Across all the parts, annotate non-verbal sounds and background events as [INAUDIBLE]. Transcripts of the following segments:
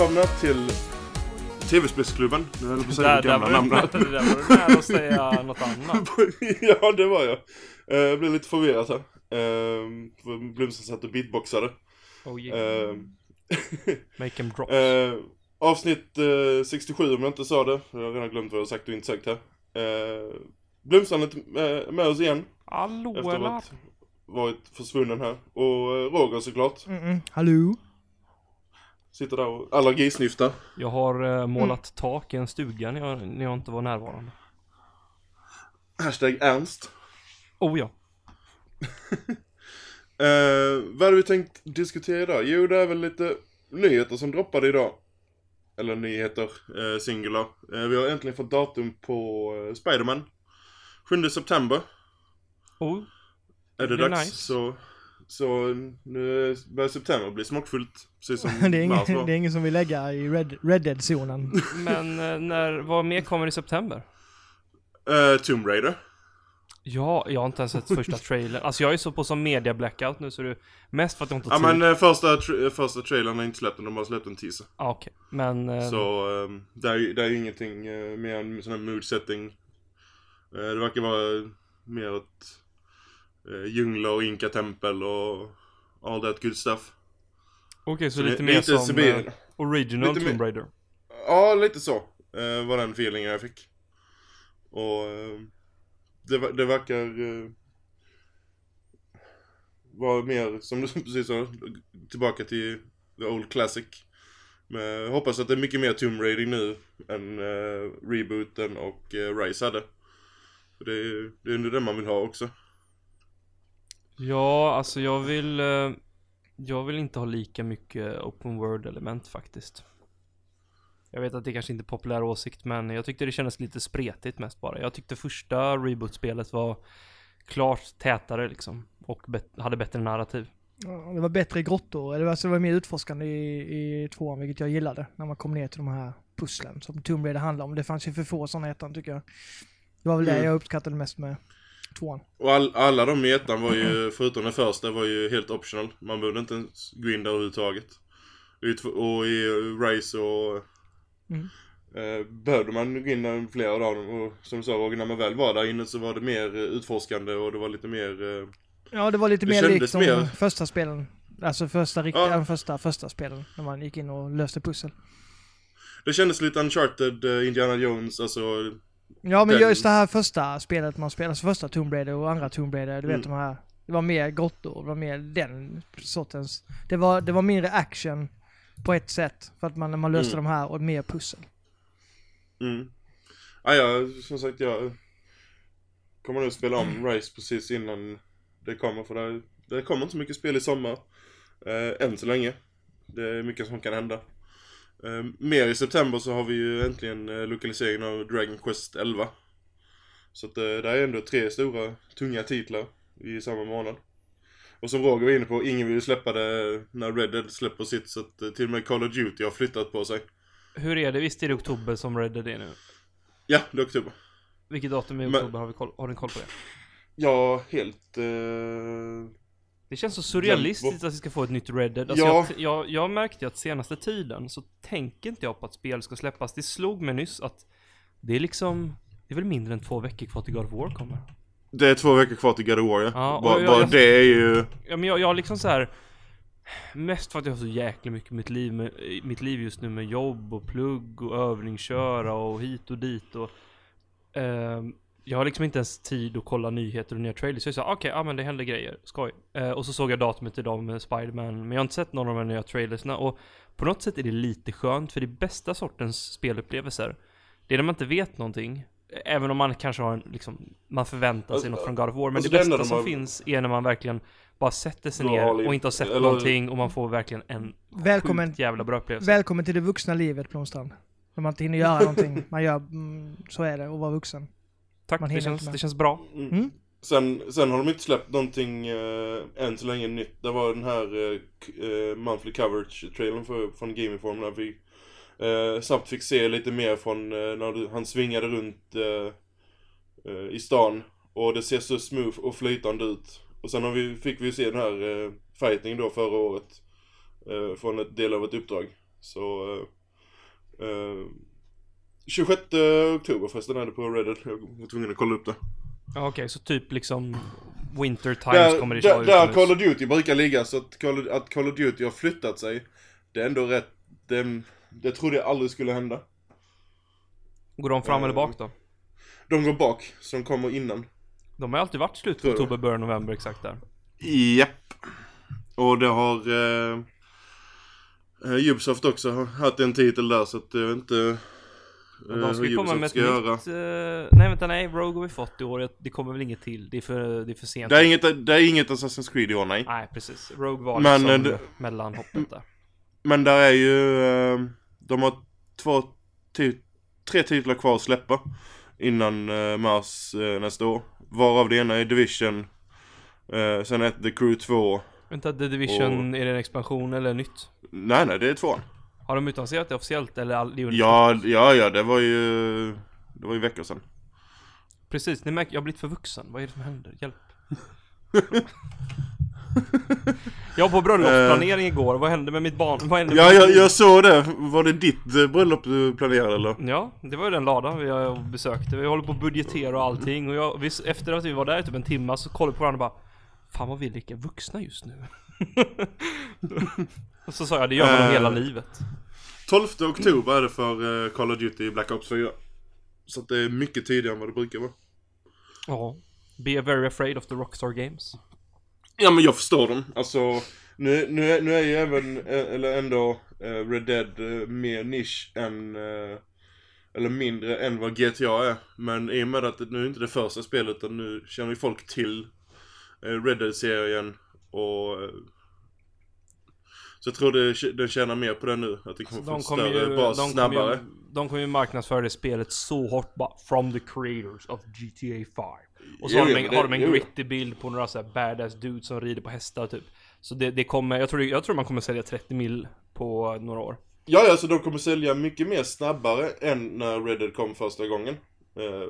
Välkomna till TV-spelsklubben. Nu höll jag på att säga Där, det där, gamla namnet. där var du nära att säga något annat. [LAUGHS] ja, det var jag. Eh, Jag blev lite förvirrad här. För Blomsten satt och beatboxade. Oh yeah. Eh, [LAUGHS] Make them drop. eh, avsnitt eh, 67 om jag inte sa det. Jag har redan glömt vad jag sagt och inte sagt här. Blomstrand är eh, med oss igen. Hallå Efter att varit försvunnen här. Och eh, Roger såklart. Mm-mm. Hallå? Sitter där och allergisnyftar. Jag har eh, målat tak i en stuga när jag, när jag inte var närvarande. Hashtag Ernst. Oh ja. [LAUGHS] Eh, vad hade vi tänkt diskutera idag? Jo, det är väl lite nyheter som droppade idag. Eller nyheter, eh, singular. Eh, vi har äntligen fått datum på eh, Spiderman. 7 september Oh, är det Det är dags. nice. Så, så nu börjar september bli smockfullt. Precis som [LAUGHS] Det är, mars ingen, var. det är ingen som vill lägga i Red, Red Dead-zonen. [LAUGHS] men eh, när, vad mer kommer i september? Eh, Tomb Raider. Ja, jag har inte ens sett första [LAUGHS] trailern. Alltså jag är så på som media blackout nu så är mest för att jag inte Ja har tid. men eh, första, tra- eh, första trailern är inte släppt än, de har släppt en teaser. Ah, okej. Men, eh, Så um, det, är, ju- det är ju ingenting uh, mer än sån här mood setting. Eh, det verkar vara mer ett uh, djungler och inka-tempel och all that good stuff. okej så det- lite mer lite som eh, original Lite Tomb Raider. Ja, lite så uh, var den feelingen jag fick. Och eh, det, det verkar uh, vara mer, som du [LAUGHS] precis sa, tillbaka till the old classic. Men jag hoppas att det är mycket mer Tomb Raider nu än uh, rebooten och uh, Rise hade. För det är det är det man vill ha också. Ja, alltså jag vill eh, Jag vill inte ha lika mycket open world element faktiskt Jag vet att det kanske inte är populär åsikt men jag tyckte det kändes lite spretigt mest bara Jag tyckte första reboot-spelet var Klart tätare liksom Och bet- hade bättre narrativ Ja, Det var bättre grottor, eller alltså det var mer utforskande i, i tvåan, vilket jag gillade. När man kom ner till de här pusslen som Tomb Raider handlar om. Det fanns ju för få sådana ettan tycker jag. Det var väl det Mm. jag uppskattade mest med tvåan. Och all, alla de i ettan var ju, förutom den första, var ju helt optional. Man behövde inte ens gå in där överhuvudtaget. Och i Rise och... Mm. Eh, behövde man gå in där flera av dem och som du sa Roger, när man väl var där inne så var det mer eh, utforskande och det var lite mer... Eh, Ja, det var lite Det mer likt de mer- första spelen. Alltså första riktiga, Ja. första, första spelen. När man gick in och löste pussel. det kändes lite uncharted, eh, Indiana Jones, alltså... Ja, men just det här första spelet man spelade, alltså första Tomb Raider och andra Tomb Raider, du vet Mm. de här. Det var mer grottor, det var mer den sortens. Det var, det var mindre action på ett sätt. För att man, man löste Mm. de här och mer pussel. Mm. Ah, ja, som sagt jag kommer nu spela om [CLEARS THROAT] Rise precis innan det kommer för det, det kommer inte så mycket spel i sommar. Eh, än så länge. Det är mycket som kan hända. Eh, mer i september så har vi ju äntligen eh, lokaliseringen av Dragon Quest 11. Så att eh, det är ändå tre stora, tunga titlar i samma månad. Och som Roger var inne på, ingen vill ju släppa det när Red Dead släpper sitt så att eh, till och med Call of Duty har flyttat på sig. Hur är det? Visst är det oktober som Red Dead är nu? Ja, det är oktober. Vilket datum i Men- oktober har, vi koll, har ni koll på det? Ja, helt... Eh... Det känns så surrealistiskt att vi ska få ett nytt Red Dead. Alltså Ja. jag, jag, jag märkte att senaste tiden så tänker inte jag på att spel ska släppas. Det slog mig nyss att det är liksom, det är väl mindre än två veckor kvar till God of War kommer. Det är två veckor kvar till God of War ja. Ja, bara jag- bara jag- det är ju... Ja men jag, jag liksom så här. Mest för att jag har så jäkla mycket i mitt liv, med, mitt liv just nu med jobb och plugg och övningsköra och hit och dit och ehm, Jag har liksom inte ens tid att kolla nyheter och nya trailers. Så jag sa okej, ja men det händer grejer, skoj. Eh, och så såg jag datumet idag med Spiderman, men jag har inte sett någon av de här nya trailersna och på något sätt är det lite skönt för det bästa sortens spelupplevelser. Det är när man inte vet någonting. Även om man kanske har en, liksom, man förväntar sig Alltså, något från God of War. Men alltså det bästa de som har- finns är när man verkligen bara sätter sig ner och inte har sett Eller- någonting och man får verkligen en Välkommen, sjukt jävla bra upplevelse. välkommen till det vuxna livet Blomstrand. När man inte hinner göra [LAUGHS] någonting. Man gör, mm, så är det, att vara vuxen. Tack, det känns, det känns bra. Mm. Mm? Sen, sen har de inte släppt någonting uh, än så länge nytt. Det var den här eh, eh, monthly coverage-trailern för, från Game Inform när vi uh, snabbt fick se lite mer från eh, när du, han svingade runt eh, eh, i stan. Och det ser så smooth och flytande ut. Och sen har vi, fick vi se den här uh, fighting då förra året. eh, från ett del av ett uppdrag. Så... eh, eh, 26 oktober förresten är det på Reddit. Jag var tvungen att kolla upp det. Ja, Okej, så typ liksom Winter Times Där, kommer det där, där. Call of Duty brukar ligga, så att Call, of, att Call of Duty har flyttat sig. Det är ändå rätt... Det, det trodde jag aldrig skulle hända. Går de fram Eh, eller bak då? De går bak, så de kommer innan. De har alltid varit slut på oktober, början november exakt där. Japp. Och det har eh, eh, Ubisoft också haft en titel där så att jag vet inte eh, Men de ska ju komma med ett nytt... göra. eh, nej vänta, nej, Rogue har vi fått i år. Det kommer väl inget till. Det är för, det är för sent. Det är inget, det är inget Assassin's Creed i år, nej. Nej, precis. Rogue var Men, liksom eh, det- mellanhoppet där. Men där är ju, eh, de har två, ti- tre titlar kvar att släppa innan eh, mars eh, nästa år. Varav det ena är Division, eh, sen ett The Crew 2. Vänta, The Division, är det en expansion eller nytt? Nej, nej, det är tvåan. Har de utannonserat det officiellt eller? All, det Ja, ja, ja, det var ju, det var ju veckor sedan. Precis, ni märker, jag har blivit för vuxen. Vad är det som händer? Hjälp. [LAUGHS] jag var på bröllopsplanering igår, vad hände med mitt barn? Vad hände Ja, jag, jag såg det. Var det ditt eh, bröllop du planerade eller? Ja, det var ju den lördagen vi besökte. Vi håller på att budgetera och allting och jag, vi, efter att vi var där i typ en timme så kollade vi på varandra och bara Fan vad vi är lika vuxna just nu. [LAUGHS] och så sa jag, det gör man Eh. hela livet. 12 oktober är det för eh, Call of Duty Black Ops 4. Så att det är mycket tidigare än vad det brukar vara. Ja. Be very afraid of the Rockstar Games. Ja men jag förstår dem. Alltså, nu, nu, är- nu är ju även, eh, eller ändå, eh, Red Dead mer nisch än, eller mindre än vad GTA är. Men i och med att nu är inte det första spelet utan nu känner ju folk till Red Dead-serien och så jag tror det, den tjänar mer på det nu. Att det kommer få De en större ju, bas de snabbare. ju, de kommer ju marknadsföra det spelet så hårt bara From the creators of GTA 5 Och så Jo, har, de en, det- har de en gritty bild på några så här badass dudes som rider på hästar typ Så det, det kommer, jag tror, jag tror man kommer sälja 30 mil på några år Ja, ja, så de kommer sälja mycket mer snabbare än när Red Dead kom första gången. eh,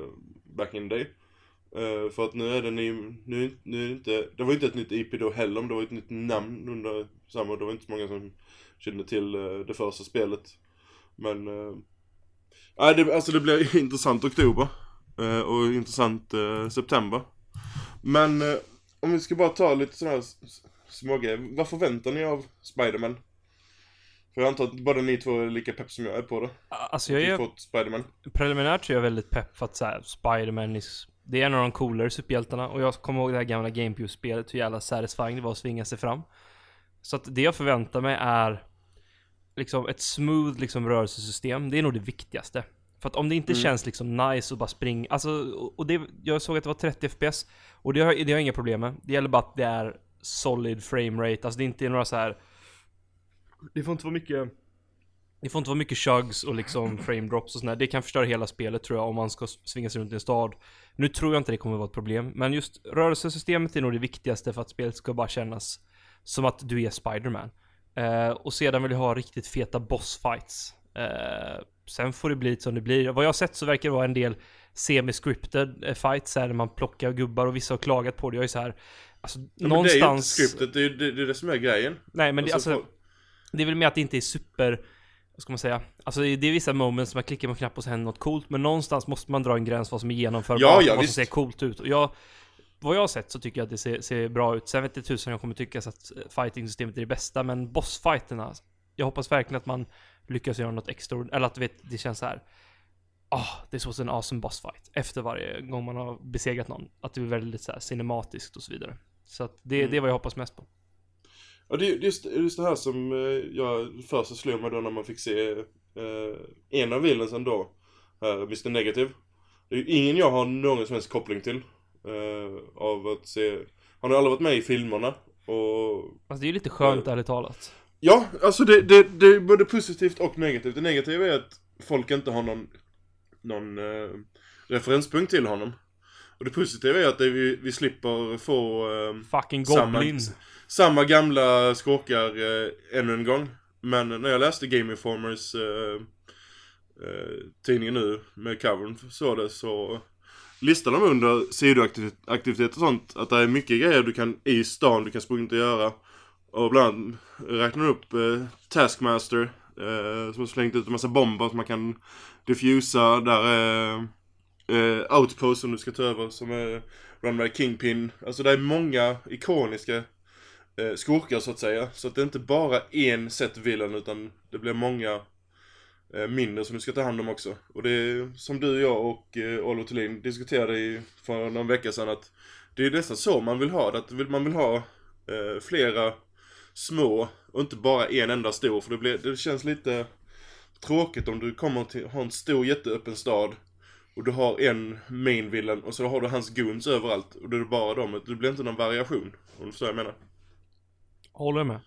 back in the day. Eh, för att nu är det ny, nu, nu är det inte, det var inte ett nytt IP då heller, men det var ett nytt namn under samma, det var inte så många som kände till eh, det första spelet. Men, eh, nej, det, alltså det blir [LAUGHS] intressant oktober. eh, och intressant september. Men, om vi ska bara ta lite sådana här smågrejer. Vad förväntar ni av Spiderman? För jag antar att både ni två är lika pepp som jag är på det. Alltså jag är fått Spiderman. preliminärt så är jag väldigt pepp för att såhär Spiderman is Det är en av de coolare superhjältarna och jag kommer ihåg det här gamla GameCube-spelet hur jävla satisfying det var att svinga sig fram Så att det jag förväntar mig är Liksom ett smooth liksom rörelsesystem, det är nog det viktigaste För att om det inte Mm. känns liksom nice att bara springa, alltså och- det, jag såg att det var 30 FPS Och det har, det har jag inga problem med, det gäller bara att det är solid frame rate, alltså det inte är några så här. Det får inte vara mycket det får inte vara mycket chugs och liksom frame drops och sådär. Det kan förstöra hela spelet tror jag om man ska svinga sig runt i en stad. Nu tror jag inte det kommer vara ett problem, men just rörelsesystemet är nog det viktigaste för att spelet ska bara kännas som att du är Spiderman. Eh, och sedan vill jag ha riktigt feta bossfights. Eh, sen får det bli som det blir. Vad jag har sett så verkar det vara en del semi-scripted eh, fights här när man plockar gubbar och vissa har klagat på det. Jag är så här. Alltså, Ja, men det är ju inte någonstans... scriptet, det är ju det, det, är det som är grejen. Nej men det, Alltså, alltså, det är väl mer att det inte är super vad ska man säga? Alltså det är vissa moments man klickar på en knapp och så händer något coolt Men någonstans måste man dra en gräns vad som är genomförbart Ja, och ja, vad som ser coolt ut och jag Vad jag har sett så tycker jag att det ser, ser bra ut Sen vet jag tusan jag kommer tycka att eh, fighting-systemet är det bästa Men bossfighterna Jag hoppas verkligen att man lyckas göra något extra Eller att vet, det känns så här. Ah, this was an awesome boss fight Efter varje gång man har besegrat någon Att det blir väldigt så här cinematiskt och så vidare Så att det, Mm. det är vad jag hoppas mest på Ja, det är just, just det här som eh, jag först slog mig då när man fick se eh, en av villensen då, här, Mr Negative. Det är ju ingen jag har någon som helst koppling till. Eh, av att se, han har aldrig varit med i filmerna. Och Alltså det är ju lite skönt ärligt talat Ja, alltså det, det, det är både positivt och negativt. Det negativa är att folk inte har någon, någon eh, referenspunkt till honom. Och det positiva är att det, vi, vi slipper få eh, Fucking Samma- Goblin samma gamla skurkar eh, ännu en gång. Men när jag läste Game Informers eh, eh, tidningen nu med covern så det så listar de under sidoaktivitet och sånt att det är mycket grejer du kan i stan du kan springa och göra. Och bland annat räknar de upp eh, Taskmaster, Eh, som har slängt ut en massa bomber som man kan diffusa. Där är eh, Outpost som du ska ta över som är run by Kingpin. Alltså det är många ikoniska eh, skurkar så att säga. Så att det är inte bara en set villan utan det blir många Eh, mindre som du ska ta hand om också. Och det är som du, jag och eh, Oliver Thulin diskuterade i, för någon vecka sedan att det är nästan så man vill ha det. Att man vill ha eh, flera små och inte bara en enda stor. För det, blir, det känns lite tråkigt om du kommer till ha en stor jätteöppen stad och du har en main villain och så har du hans goons överallt och det är bara dem. Det blir inte någon variation. Om du förstår vad jag menar. Håller med.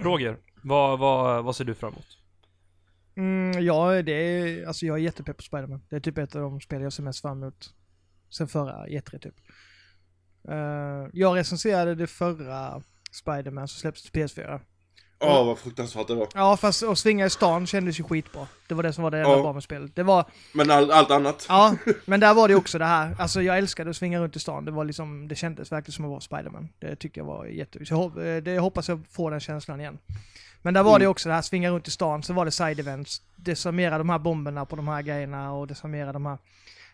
Roger, vad, vad, vad ser du fram emot? Mm, ja, det är, alltså jag är jättepepp på Spiderman. Det är typ ett av de spel jag ser mest fram emot. Sen förra E3 typ. Eh, jag recenserade det förra Spiderman som släpptes till PS4. Åh vad fruktansvärt det var. Ja, fast att svinga i stan kändes ju skitbra. Det var det som var det enda Ja. bra med spelet. Det var, Men all, allt annat. ja, [LAUGHS] men där var det också det här. Alltså jag älskade att svinga runt i stan. Det var liksom, det kändes verkligen som att vara Spiderman. Det tyckte jag var jätteviktigt. Jag, eh, det, hoppas jag får den känslan igen. Men där var det Mm. också det här, svinga runt i stan, så var det side events. Desarmera de här bomberna på de här grejerna och desarmera de här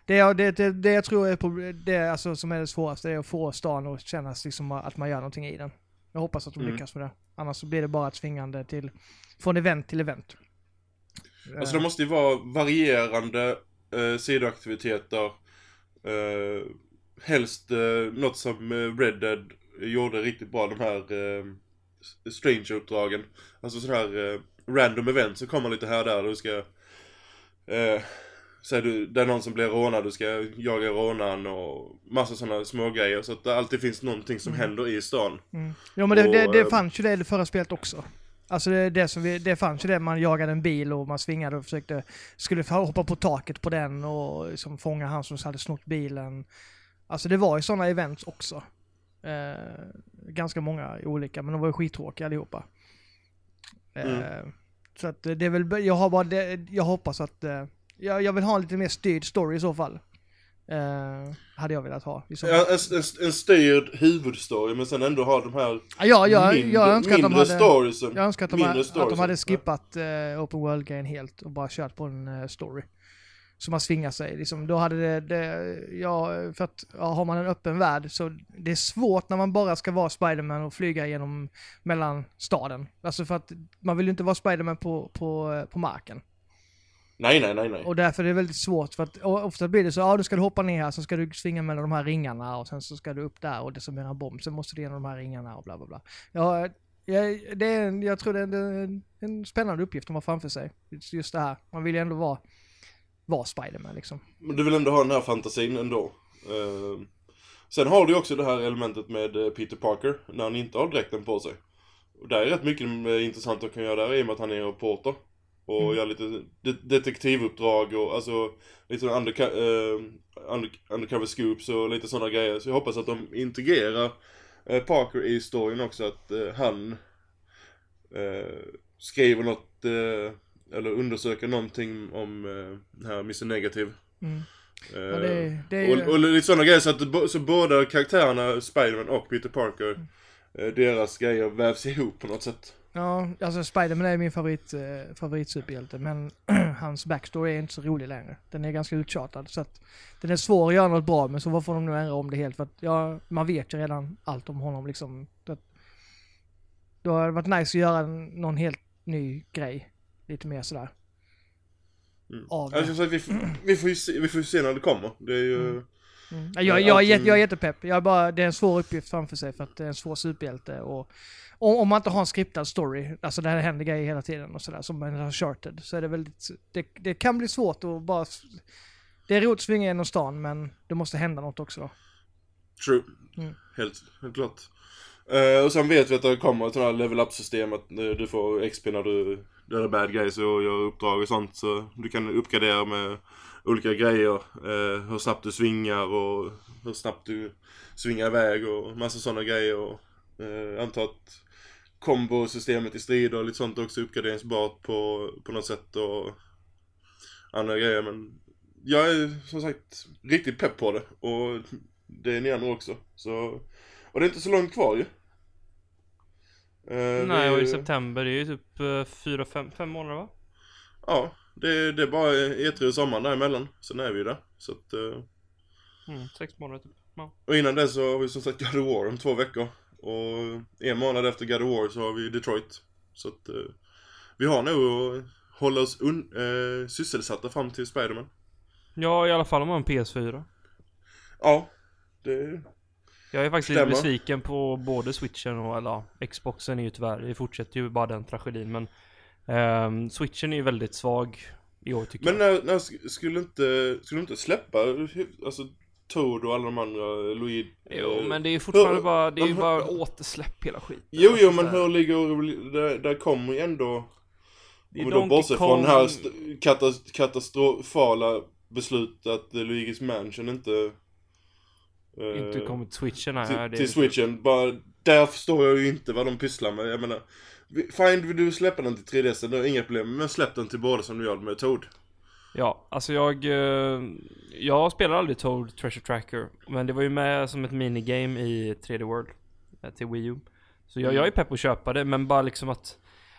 det, det, det, det jag tror är det alltså, som är det svåraste är att få stan att kännas liksom att man gör någonting i den. Jag hoppas att de Mm. lyckas med det. Annars så blir det bara ett svingande till, från event till event. Alltså det måste ju vara varierande eh, sidoaktiviteter. Eh, helst eh, något som eh, Red Dead gjorde riktigt bra, de här eh, Stranger-uppdragen. Alltså sådana här eh, random event som kommer lite här och där. Du ska... Eh, Säg du, det är någon som blir rånad, du ska jaga rånaren och massa sådana små grejer Så att det alltid finns någonting som Mm. händer i stan. Mm. Ja men det, det, Och, det eh, fanns ju det i det förra spelet också. Alltså det, det, som vi, det fanns ju det, man jagade en bil och man svingade och försökte, skulle hoppa på taket på den och liksom fånga han som hade snott bilen. Alltså det var ju sådana events också. Eh, ganska många olika, men de var ju skittråkiga allihopa. Eh, Så att det är väl, jag har bara det, jag hoppas att, eh, jag, jag vill ha en lite mer styrd story i så fall. Eh, hade jag velat ha. Ja, en, en, en styrd huvudstory men sen ändå ha de här Ja, jag, jag, mindre, jag önskar att de mindre hade... storiesen. Jag önskar att de, Mindre att de hade skippat eh, Open World-grejen helt och bara kört på en eh, story. Som man svingar sig. Liksom, då hade det, det ja, för att ja, har man en öppen värld så det är svårt när man bara ska vara Spiderman och flyga genom mellan staden. Alltså för att man vill ju inte vara Spiderman på, på, på marken. Nej, nej, nej, nej. Och därför är det väldigt svårt för att ofta blir det så, ja du ska du hoppa ner här, så ska du svinga mellan de här ringarna och sen så ska du upp där och desarmera en bomb, sen måste du genom de här ringarna och bla bla bla. Ja, jag, det är en, jag tror det är en, det är en, spännande uppgift de har framför sig. Just det här, man vill ju ändå vara, vara Spiderman liksom. Men du vill ändå ha den här fantasin ändå. Eh, sen har du också det här elementet med eh, Peter Parker, när han inte har dräkten på sig. Och där är rätt mycket eh, intressant att kan göra där i och med att han är reporter. Och Mm. gör lite de- detektivuppdrag och alltså lite underco- eh, under, undercover scoops och lite sådana grejer. Så jag hoppas att de integrerar eh, Parker i storyn också, att han skriver något eller undersöker någonting om eh, här Mr Negative. Mm. Eh, Ja, det, det är och, och lite sådana grejer så att så båda karaktärerna, Spiderman och Peter Parker, Mm. eh, deras grejer vävs ihop på något sätt. ja, alltså Spiderman är min favorit, eh, favoritsuperhjälte, men [CLEARS THROAT] hans backstory är inte så rolig längre. Den är ganska uttjatad, så att den är svår att göra något bra med, så varför får de nu ändra om det helt? För att, ja, man vet ju redan allt om honom liksom. Att, då hade det varit nice att göra någon helt ny grej. Lite mer sådär. Mm. Av Alltså, så vi, vi, får ju se, vi får se när det kommer. Det är ju... Mm. Mm. Ja, Jag, jag, är allting- jätte- jag är jättepepp. Jag är bara, det är en svår uppgift framför sig för att det är en svår superhjälte. Och, om, om man inte har en skriptad story, alltså det händer grejer hela tiden och sådär, som en Uncharted, så är det väldigt, det, det kan bli svårt att bara... Det är roligt att svinga genom stan, men det måste hända något också då. True. Mm. Helt, helt klart. Eh, och sen vet vi att det kommer ett sånt här level up system att eh, du får XP när du döda bad guys och gör uppdrag och sånt. Så du kan uppgradera med olika grejer. Eh, hur snabbt du svingar och hur snabbt du svingar iväg och massa sådana grejer. Och, eh, jag antar att kombosystemet i strid och lite sånt också är uppgraderingsbart på, på något sätt och andra grejer. Men jag är som sagt riktigt pepp på det och det är ni andra också. Så, och det är inte så långt kvar ju. Eh, Nej, och i september, det är ju typ uh, fyra, fem, fem månader va? Ja, det, det är bara E3 och sommaren däremellan. Sen är vi ju där. Så att, eh, Mm, sex månader typ. Ja. och innan det så har vi som sagt God of War om två veckor. Och en månad efter God of War så har vi Detroit. Så att eh, vi har nog att hålla oss un- eh, sysselsatta fram till Spiderman. ja, i alla fall om man har en PS4. Ja, det... Jag är faktiskt Stämmer. lite besviken på både switchen och, eller ja, Xboxen är ju tyvärr, det fortsätter ju bara den tragedin men ehm, Switchen är ju väldigt svag i år tycker Men jag. när, när sk- skulle inte, skulle inte släppa, alltså Toad och alla de andra, Louis... Jo, eh, men det är ju fortfarande hur- bara, det är ju men bara hur- återsläpp hela skiten. Jo, jo, men hur ligger, där, där kommer ju ändå Om vi då bortser från det här st- katas- katastrofala beslutet att Luigi's Mansion inte... eh, Inte till switchen här. till, till lite- switchen. Bara, där förstår jag ju inte vad de pysslar med. Jag menar, fine vill du släppa den till 3DS, det är inga problem. Men släpp den till båda som du gör med Toad. Ja, alltså jag... eh, Jag spelar aldrig Toad Treasure Tracker. Men det var ju med som ett minigame i 3D World. eh, Till Wii U. Så jag, jag är pepp på att köpa det, men bara liksom att...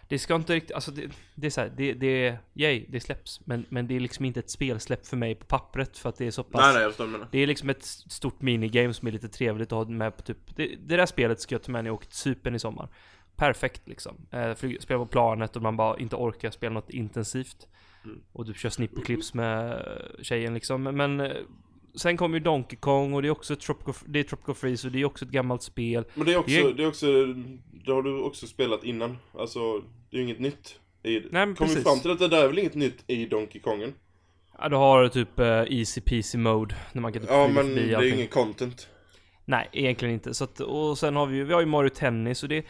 Det ska inte riktigt, alltså det, det är såhär, det, det, yay, det släpps. Men, men det är liksom inte ett spelsläpp för mig på pappret för att det är så pass... Nej, nej, jag förstår du menar. Det är liksom ett stort minigame som är lite trevligt att ha med på typ Det, det där spelet ska jag ta med när jag åker till Cypern i sommar Perfekt liksom eh, flyg, Spela på planet och man bara inte orkar spela något intensivt Mm. Och typ kör snipperclips med eh, tjejen liksom Men, men eh, Sen kommer ju Donkey Kong och det är också Tropical, det är Tropical Freeze och det är också ett gammalt spel Men det är också, Det- det är också, det har du också spelat innan. Alltså, det är ju inget nytt. I, men Kom precis. fram till att det där är väl inget nytt i Donkey Kongen? Ja du har typ eh, Easy Peasy Mode När man kan typ Ja, men det är allting. ingen content. Nej, egentligen inte. Så att, och sen har vi ju, vi har ju Mario Tennis och det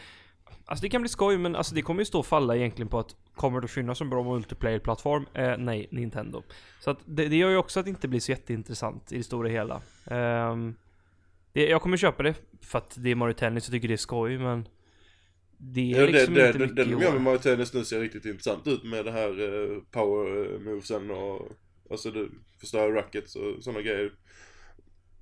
Alltså det kan bli skoj men alltså det kommer ju stå och falla egentligen på att Kommer det finnas en bra multiplayer-plattform? Eh, nej, Nintendo. Så att det, det gör ju också att det inte blir så jätteintressant i det stora hela. Ehm, det, jag kommer köpa det för att det är Mario Tennis och tycker det är skoj men Det är Ja, liksom det, inte det, mycket det, de gör med. Mario Tennis nu ser riktigt intressant ut med det här eh, power eh, movesen och Alltså det förstör rackets och sådana grejer.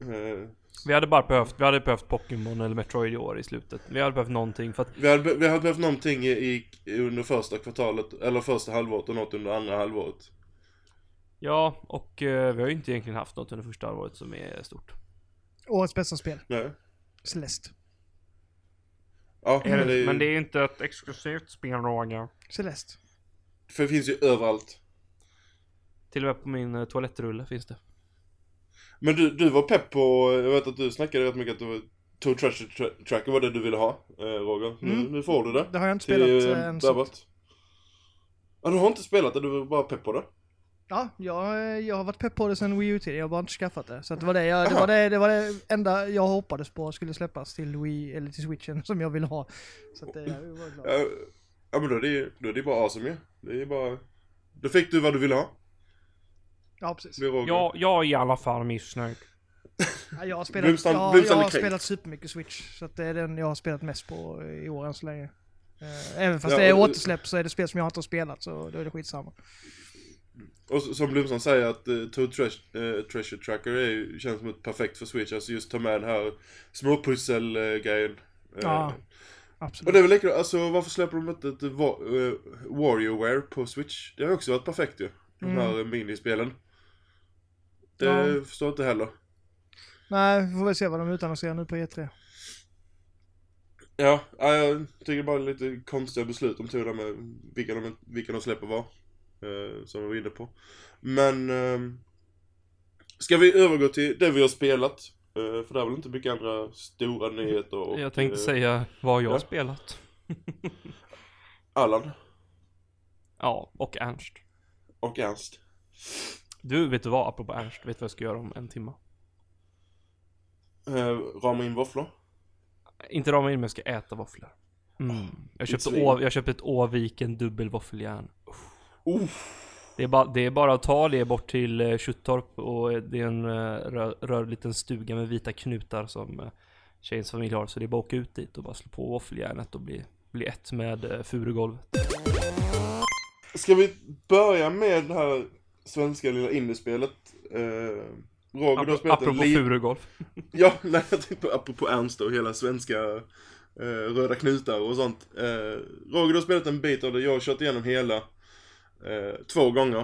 Eh, Vi hade bara behövt, vi hade behövt Pokémon eller Metroid i år i slutet. Vi hade behövt någonting för att vi, hade, vi hade behövt någonting i, i, under första kvartalet, eller första halvåret och något under andra halvåret. Ja, och eh, vi har ju inte egentligen haft något under första halvåret som är stort. Årets bästa spel. Nej. Celeste. Ja, Är men det, det, men det är inte ett exklusivt spel Roger. Celeste. för det finns ju överallt. Till och med på min eh, toalettrulle finns det. Men du, du var pepp på, jag vet att du snackade rätt mycket att du var Toad Treasure tra- Tracker var det du ville ha, eh, Roger. Nu, Mm. nu får du det. Det har jag inte Till spelat eh, äh, än. Babbat. Ja, du har inte spelat det, du var bara pepp på det? Ja, jag, jag har varit pepp på det sen Wii U-tiden, jag har bara inte skaffat det. Så det, var det, jag, det, var det, det var det enda jag hoppades på skulle släppas till Wii, eller till Switchen, [LAUGHS] som jag ville ha. Så att det, jag var glad. Ja, ja men då är det ju då är det bara awesome ju. Det är bara... Då fick du vad du ville ha. Ja, precis. Det är Roger. Ja, jag är i alla fall missnöjd. Ja, jag har spelat, Blomstam- jag, Blomstam jag är har kränkt. spelat supermycket Switch. Så att det är den jag har spelat mest på i år än så länge. Eh, Även fast Ja, det är och- återsläpp så är det spel som jag inte har spelat, så då är det skitsamma. Och så- som Blomsson säger att uh, Toad Treas- eh, Treasure Tracker är, ju- känns som ett perfekt för Switch. Alltså just ta med den här småpussel-grejen. Uh, Ja, Och Absolut. det är väl lika, alltså varför släpper de inte ett wa- uh, WarioWare på Switch? Det har också varit perfekt ju. De Mm. här minispelen. Det Ja. förstår jag inte heller. Nej, vi får väl se vad de utannonserar nu på E E3. Ja, ja, jag tycker bara lite konstiga beslut de tog där med vilka de, vilka de släpper var. Eh, som vi var inne på. Men... Eh, ska vi övergå till det vi har spelat? Eh, för det är väl inte mycket andra stora nyheter och... Jag tänkte eh, säga vad jag har ja. spelat. Allan Ja, och Ernst. och Ernst. Du, vet du vad? Apropå Ernst, vet du vad jag ska göra om en timme? Eh, rama in våfflor. Inte rama in, men jag ska äta våfflor. Mm. Jag, köpte å, jag köpte ett Åviken dubbelvåffeljärn. Oh, Det är, bara, det är bara att ta det bort till eh, Tjuttorp och det är en eh, rör, rör liten stuga med vita knutar som eh, tjejens familj har. Så det är bara att åka ut dit och bara slå på våffeljärnet och bli, bli ett med eh, furugolvet. Ska vi börja med det här svenska lilla indiespelet? Eh, Roger, Apropå, spelat apropå li- furugolf. [LAUGHS] Ja, nej jag tänkte på apropå Ernst och hela svenska eh, röda knutar och sånt. Eh, Roger, har spelat en bit av det, jag har kört igenom hela eh, två gånger.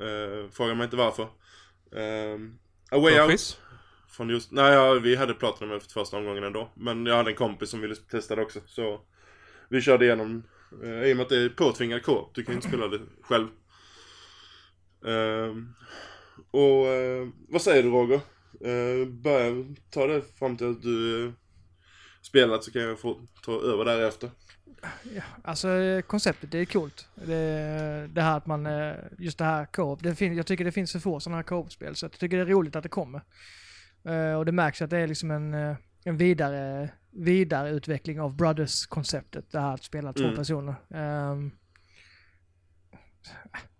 Eh, fråga mig inte varför. Eh, A Way Out. Från just, nej ja, vi hade Platinum efter första omgången ändå. Men jag hade en kompis som ville testa det också. Så vi körde igenom. Eh, I och med att det är påtvingad co Du kan ju inte spela det själv. Ehm, och eh, vad säger du Roger? Uh, börja ta det fram till att du eh, spelat så kan jag få ta över därefter. Ja, alltså eh, konceptet det är coolt. Det, det här att man, eh, just det här co-op, jag tycker det finns för få sådana här co-op-spel så jag tycker det är roligt att det kommer. Eh, och det märks att det är liksom en, eh, en vidare, vidareutveckling av Brothers-konceptet, det här att spela två Mm. personer. Um,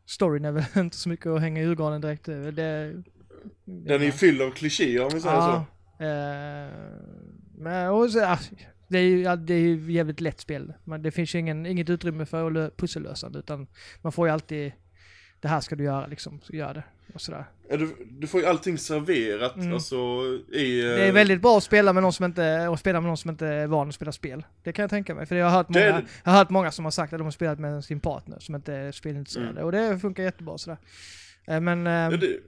storyn är väl [LAUGHS] inte så mycket att hänga i julgranen direkt. Det, det, Den är ju fylld av klichéer om vi säger så. Eh, men och så, ja, det är ju ja, det är ju jävligt lätt spel. Men det finns ju ingen, inget utrymme för lö- pussellösande utan man får ju alltid det här ska du göra liksom, så gör det. Och sådär. Ja, du, du får ju allting serverat, Mm. alltså i... eh, Det är väldigt bra att spela med någon som inte, och spela med någon som inte är van att spela spel. Det kan jag tänka mig. För jag har hört många, det. jag har hört många som har sagt att de har spelat med sin partner som inte är spelintresserade. Mm. Och det funkar jättebra sådär. Eh, Men... eh, Ja, det,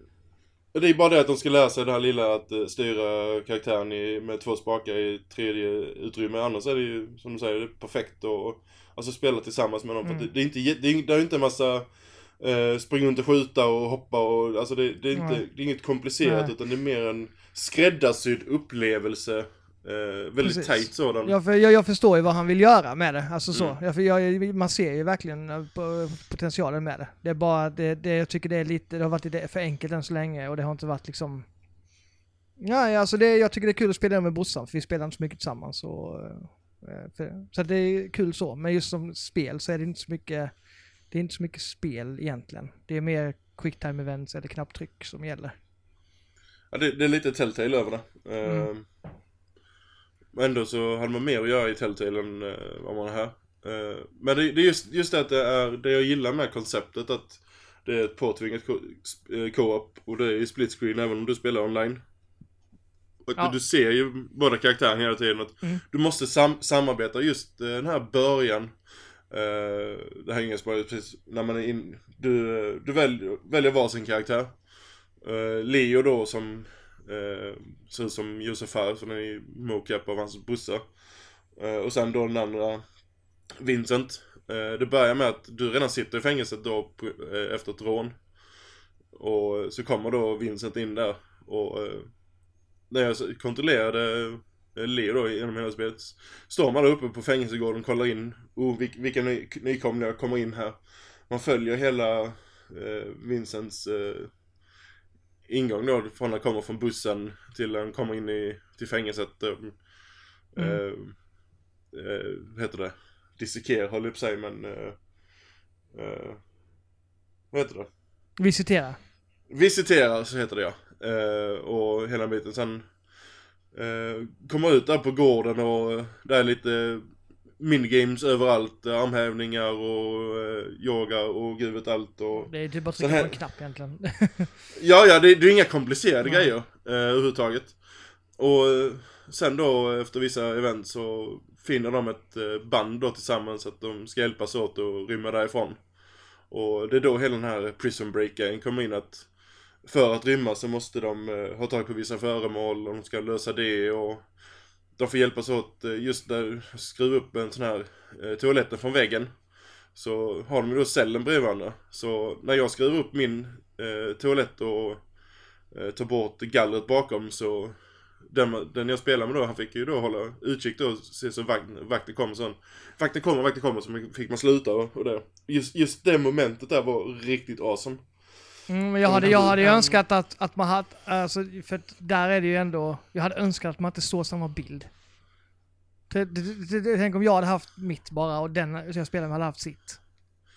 det är bara det att de ska lära sig det här lilla att eh, styra karaktären i, med två spakar i tredje utrymme. Annars är det ju, som du säger, det är perfekt att alltså, spela tillsammans med någon. Mm. det, det är inte, det är, det är inte en massa eh, springa runt och skjuta och hoppa och, alltså det, det är inte, det är inget komplicerat Nej. utan det är mer en skräddarsydd upplevelse. Eh, väldigt Precis. tight sådan. För, jag, jag förstår ju vad han vill göra med det. Alltså så. Mm. För jag, man ser ju verkligen eh, potentialen med det. Det är bara det, det jag tycker det är lite, det har varit lite för enkelt än så länge och det har inte varit liksom... Nej, alltså det, jag tycker det är kul att spela med brorsan för vi spelar inte så mycket tillsammans. Och, eh, för, så det är kul så. Men just som spel så är det inte så mycket, det är inte så mycket spel egentligen. Det är mer quick time events eller knapptryck som gäller. Ja, det, det är lite Telltale över det. Mm. Men ändå så hade man mer att göra i Telltale än eh, vad man har här. Eh, men det, det är just, just det att det är det jag gillar med konceptet att det är ett påtvingat eh, co-op och det är i split screen även om du spelar online. Och Ja. du ser ju båda karaktärerna hela tiden att Mm. du måste sam- samarbeta just eh, den här början. Eh, det här är ingen spoiler precis när man är in, du, du väljer, väljer varsin karaktär. Uh, Leo då som uh, ser ut som Josef Josefar, som är i mocap av hans brorsa. Uh, och sen då den andra Vincent. Det börjar med att du redan sitter i fängelset då efter ett rån. Och så kommer då Vincent in där och när jag kontrollerade Leo då genom hela spelet Står man där uppe på fängelsegården och kollar in oh, vil- vilka ny, nykomlingar kommer in här Man följer hela eh, Vincents eh, ingång då från han kommer från bussen till han kommer in i, till fängelset eh, Mm. eh, eh, heter det? Disseker höll att säga men eh, eh, Vad heter det? Visitera. Visitera så heter det ja. Eh, och hela biten. Sen eh, kommer ut där på gården och eh, det är lite minigames överallt. eh, Armhävningar och eh, yoga och gud vet allt. Och... Det är typ bara att Så trycka här- på en knapp egentligen. [LAUGHS] Ja, ja, det, det är inga komplicerade Nej. grejer eh, överhuvudtaget. Och sen då efter vissa event så finner de ett eh, band då tillsammans att de ska hjälpas åt att rymma därifrån. Och det är då hela den här prison break kommer in att för att rymma så måste de eh, ha tag på vissa föremål och de ska lösa det och de får hjälpas åt eh, just när skruva upp en sån här eh, toaletten från väggen. Så har de ju då cellen bredvid varandra. Så när jag skruvar upp min eh, toalett och eh, tar bort gallret bakom så den, den jag spelar med då, han fick ju då hålla utkik då och se så vakt, vakten kommer sån. Vakten kommer, vakten kommer så fick man sluta och, och det. Just, just det momentet där var riktigt awesome. Mm, jag hade, jag hade ju önskat att, att man hade, alltså, för där är det ju ändå, jag hade önskat att man inte såg samma bild. Tänk om jag hade haft mitt bara och den jag spelar med hade haft sitt.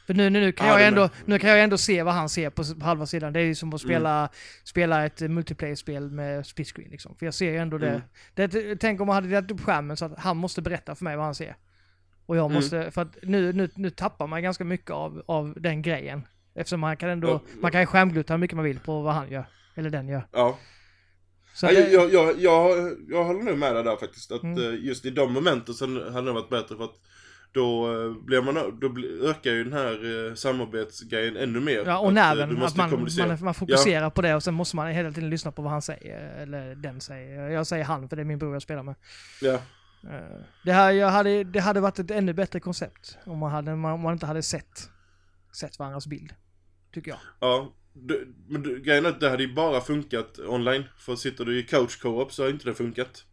För nu, nu, nu, kan Ja, jag ändå, nu kan jag ändå se vad han ser på, halva sidan. Det är ju som att spela, spela ett eh, multiplayer-spel med split screen liksom. För jag ser ju ändå Mm. det. det. Tänk om man hade delat upp skärmen så att han måste berätta för mig vad han ser. Och jag Mm. måste, för att nu, nu, nu tappar man ganska mycket av, av den grejen. Eftersom man kan ändå, Ja. man kan skärmglutta hur mycket man vill på vad han gör. Eller den gör. Ja. Så Ja, det, jag, jag, jag, jag håller nog med dig där faktiskt. Att Mm. eh, just i de momenten så hade det varit bättre för att då, eh, blir man, då ökar ju den här eh, samarbetsgrejen ännu mer. ja, och Att, nerven, att man, man, man fokuserar på det och sen måste man hela tiden lyssna på vad han säger, eller den säger. Jag säger han för det är min bror jag spelar med. Ja. Det, här, jag hade, det hade varit ett ännu bättre koncept om man, hade, om man inte hade sett, sett varandras bild. Tycker jag. Ja, du, men du, grejen är att det hade ju bara funkat online. För sitter du i couch co-op så har inte det funkat.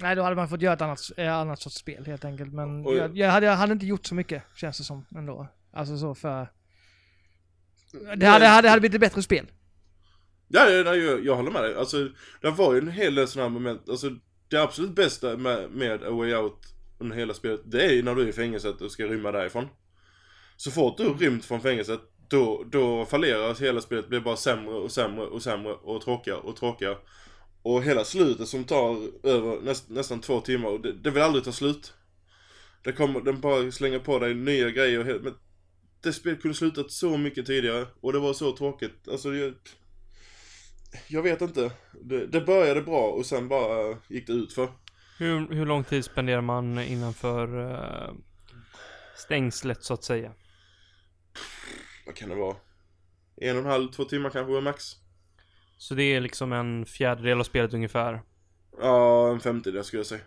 Nej, då hade man fått göra ett annat, eh, annat sorts spel helt enkelt. Men Och- jag, jag, hade, jag hade inte gjort så mycket, känns det som ändå. Alltså så för... Det hade, hade, hade blivit ett bättre spel. Ja, ja, jag, jag håller med dig. Alltså, det var ju en hel del sådana här moment. Alltså, det absolut bästa med, med A Way Out under hela spelet, det är ju när du är i fängelset och ska rymma därifrån. Så fort du har rymt från fängelset, då, då fallerar hela spelet, blir bara sämre och sämre och sämre och tråkigare och tråkigare. Och hela slutet som tar över näst, nästan två timmar, och det, det vill aldrig ta slut. Det kommer, den bara slänger på dig nya grejer och helt, men det spelet kunde slutat så mycket tidigare och det var så tråkigt. Alltså, jag, jag vet inte. Det, det började bra och sen bara gick det ut för. Hur, hur lång tid spenderar man innanför uh, stängslet så att säga? Vad kan det vara? En och en halv, två timmar kanske var max. Så det är liksom en fjärdedel av spelet ungefär. Ja, en femtedel skulle jag säga.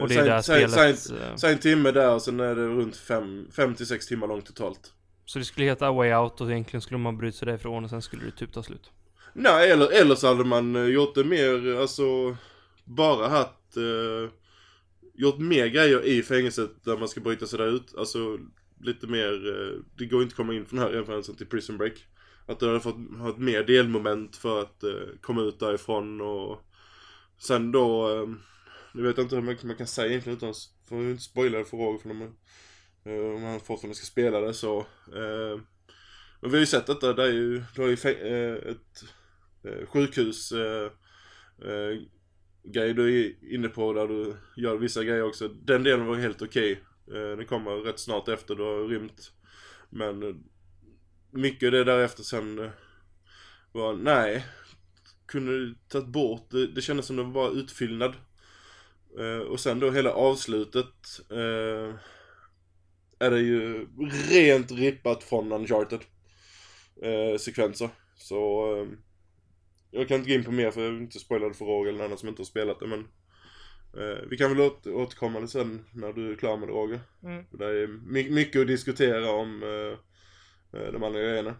Och det är Säg- där säg- spelet... Säg, eh, säg en timme där och sen är det runt fem, fem till sex timmar långt totalt. så det skulle heta Way Out och egentligen skulle man bryta sig därifrån och sen skulle det typ ta slut. Nej, eller, eller så hade man eh, gjort det mer, alltså bara haft, eh, gjort mer grejer i fängelset där man ska bryta sig där ut. Alltså lite mer, eh, det går inte att komma in från den här referensen till Prison Break. Att du hade fått ha ett mer delmoment för att eh, komma ut därifrån och sen då, eh, jag vet inte hur mycket man kan säga egentligen utan att får ju inte spoila det för Roger för de, eh, om han fortfarande ska spela det så. Eh, men vi har ju sett detta, det är ju, du har ju eh, ett eh, sjukhus eh, eh, grej du är inne på där du gör vissa grejer också. Den delen var helt okej. Eh, Den kommer rätt snart efter du har rymt. Men eh, mycket det därefter sen eh, var, nej. Kunde du tagit bort, det, det kändes som det var bara utfyllnad. Och sen då hela avslutet är det ju rent rippat från Uncharted sekvenser. Så jag kan inte gå in på mer för jag vill inte spoila det för Roger eller någon annan som inte har spelat det men vi kan väl åter, återkomma det sen när du är klar med det Roger. Mm. Det är my- mycket att diskutera om eh, eh, de andra grejerna.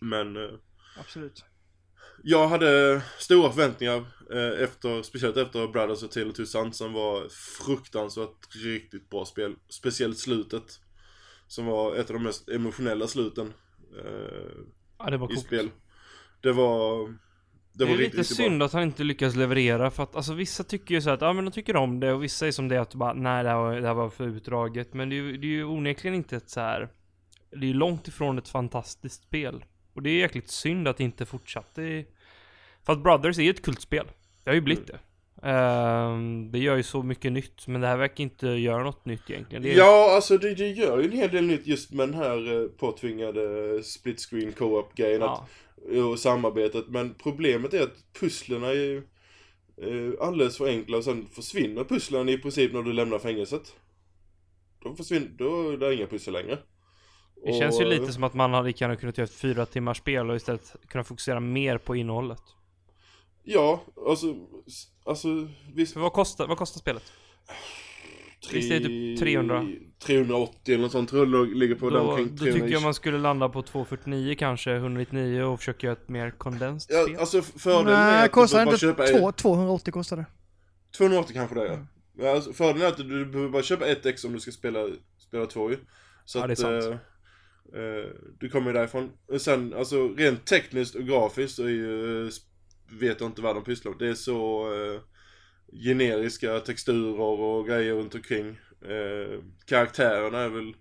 Men eh, Absolut. jag hade stora förväntningar eh, efter, speciellt efter Brothers och Two Sons som var fruktansvärt riktigt bra spel. Speciellt slutet. Som var ett av de mest emotionella sluten eh, Ja, det var i spel. Det var... Det, Det, är lite synd bra. att han inte lyckas leverera för att alltså vissa tycker ju så att ja men de tycker om det och vissa är som det att bara nej det här var, det här var för utdraget men det är, ju- det är ju onekligen inte ett så här. Det är ju långt ifrån ett fantastiskt spel. Och det är jäkligt synd att det inte fortsatte i, För att Brothers är ett kultspel. Det har ju blivit det. Ehm, det gör ju så mycket nytt men det här verkar inte göra något nytt egentligen. Det är, Ja, alltså det, det gör ju en hel del nytt just med den här eh, påtvingade split screen co-op grejen ja. att, och samarbetet. Men problemet är att pusslerna är ju eh, alldeles för enkla och sen försvinner pusslen i princip när du lämnar fängelset. Då försvinner, då är det inga pussel längre. Det känns ju Och, lite som att man hade kunnat göra ett fyra timmars spel och istället kunna fokusera mer på innehållet. Ja, alltså, alltså visst. För vad kostar, vad kostar spelet? Visst är det typ 300? 380 eller något sånt tror jag ligger på där Då, omkring då 300 tycker jag man skulle landa på 249 kanske, 199 och försöka göra ett mer kondenst Ja, alltså fördelen är Nej, att du kostar bara inte köpa två, 280 kostar det. 280 kanske det är. Mm. Ja, alltså, fördelen är att du behöver bara köpa ett ex om du ska spela, spela två ju. Så Ja, det är att, sant. eh, eh, du kommer ju därifrån. Och sen, alltså rent tekniskt och grafiskt så är ju, eh, vet inte vad de pysslar med. Det är så eh, generiska texturer och grejer runt omkring. Eh, karaktärerna är väl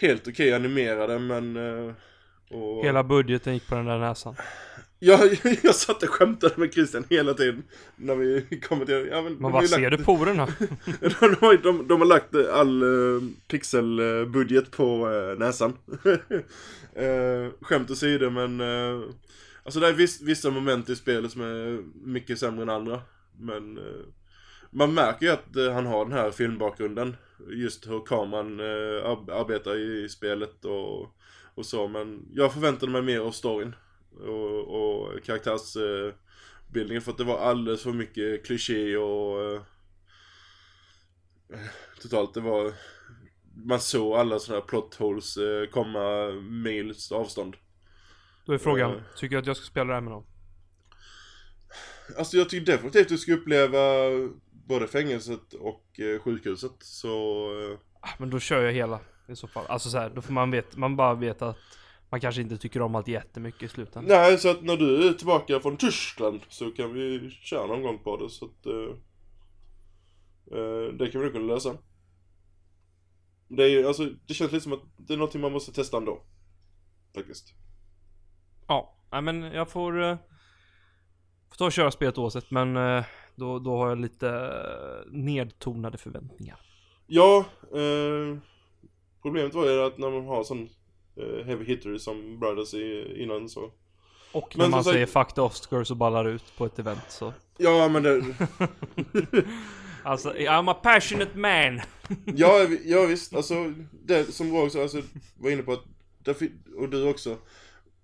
helt okej animerade men... Eh, och... Hela budgeten gick på den där näsan. Jag, [LAUGHS] jag satt och skämtade med Christian hela tiden när vi [LAUGHS] kom till... Ja, men, de vad ju ser lagt- du porerna? [LAUGHS] de, har, de, de har lagt eh, all uh, pixelbudget på eh, näsan. uh, skämt åsido men uh, Alltså det är viss, vissa moment i spelet som är mycket sämre än andra. Men eh, man märker ju att eh, han har den här filmbakgrunden. Just hur kameran eh, ar- arbetar i spelet och, och så. Men jag förväntade mig mer av storyn. Och, och karaktärsbildningen. Eh, för att det var alldeles för mycket kliché och... Eh, totalt, det var... Man såg alla sådana här plot holes eh, komma mils avstånd. Då är frågan, Eh. tycker du att jag ska spela det här med någon? Alltså jag tycker definitivt att du ska uppleva både fängelset och eh, sjukhuset. Så... Eh, Ah, Men då kör jag hela i så fall. Alltså så här, då får man veta, man bara veta att man kanske inte tycker om allt jättemycket i slutändan. nej, så att när du är tillbaka från Tyskland så kan vi köra någon gång på det. Så att... Eh, det kan vi nog kunna lösa. Det är ju, alltså, det känns lite som att det är någonting man måste testa ändå. Faktiskt. Nej men jag får, eh, får ta och köra spelet oavsett men eh, då, då har jag lite eh, nedtonade förväntningar. Ja, eh, problemet var ju att när man har sån eh, heavy hitter som Brothers i, innan så Och Men när som man sagt- säger 'fuck the Oscars' och ballar ut på ett event så. Ja men det, [LAUGHS] Alltså, I'm a passionate man! [LAUGHS] ja, ja visst, alltså det som Roger sa, alltså, var inne på att, och du också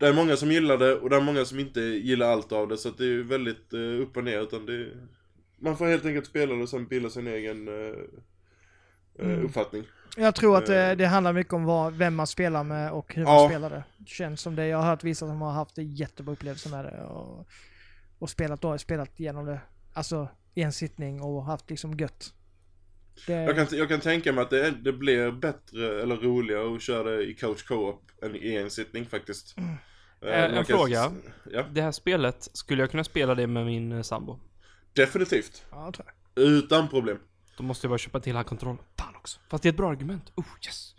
Det är många som gillar det och det är många som inte gillar allt av det så att det är väldigt eh, upp och ner utan det Man får helt enkelt spela det och sen bilda sin egen eh, Mm. uppfattning Jag tror att det, det handlar mycket om vad, vem man spelar med och hur Ja. man spelar det. Känns som det. Jag har hört vissa som har haft en jättebra upplevelse med det och, och spelat, då, spelat igenom det. Alltså i en sittning och haft liksom gött. Det, Jag kan, jag kan tänka mig att det, det blir bättre eller roligare att köra det i couch co-op än i en sittning faktiskt. Mm. Eh, Eh, en kan- fråga. Ja, Det här spelet, skulle jag kunna spela det med min eh, sambo? definitivt. Ja, jag tror jag. Utan problem. Då måste jag bara köpa till han kontroll. Fan också. Fast det är ett bra argument. Oh yes.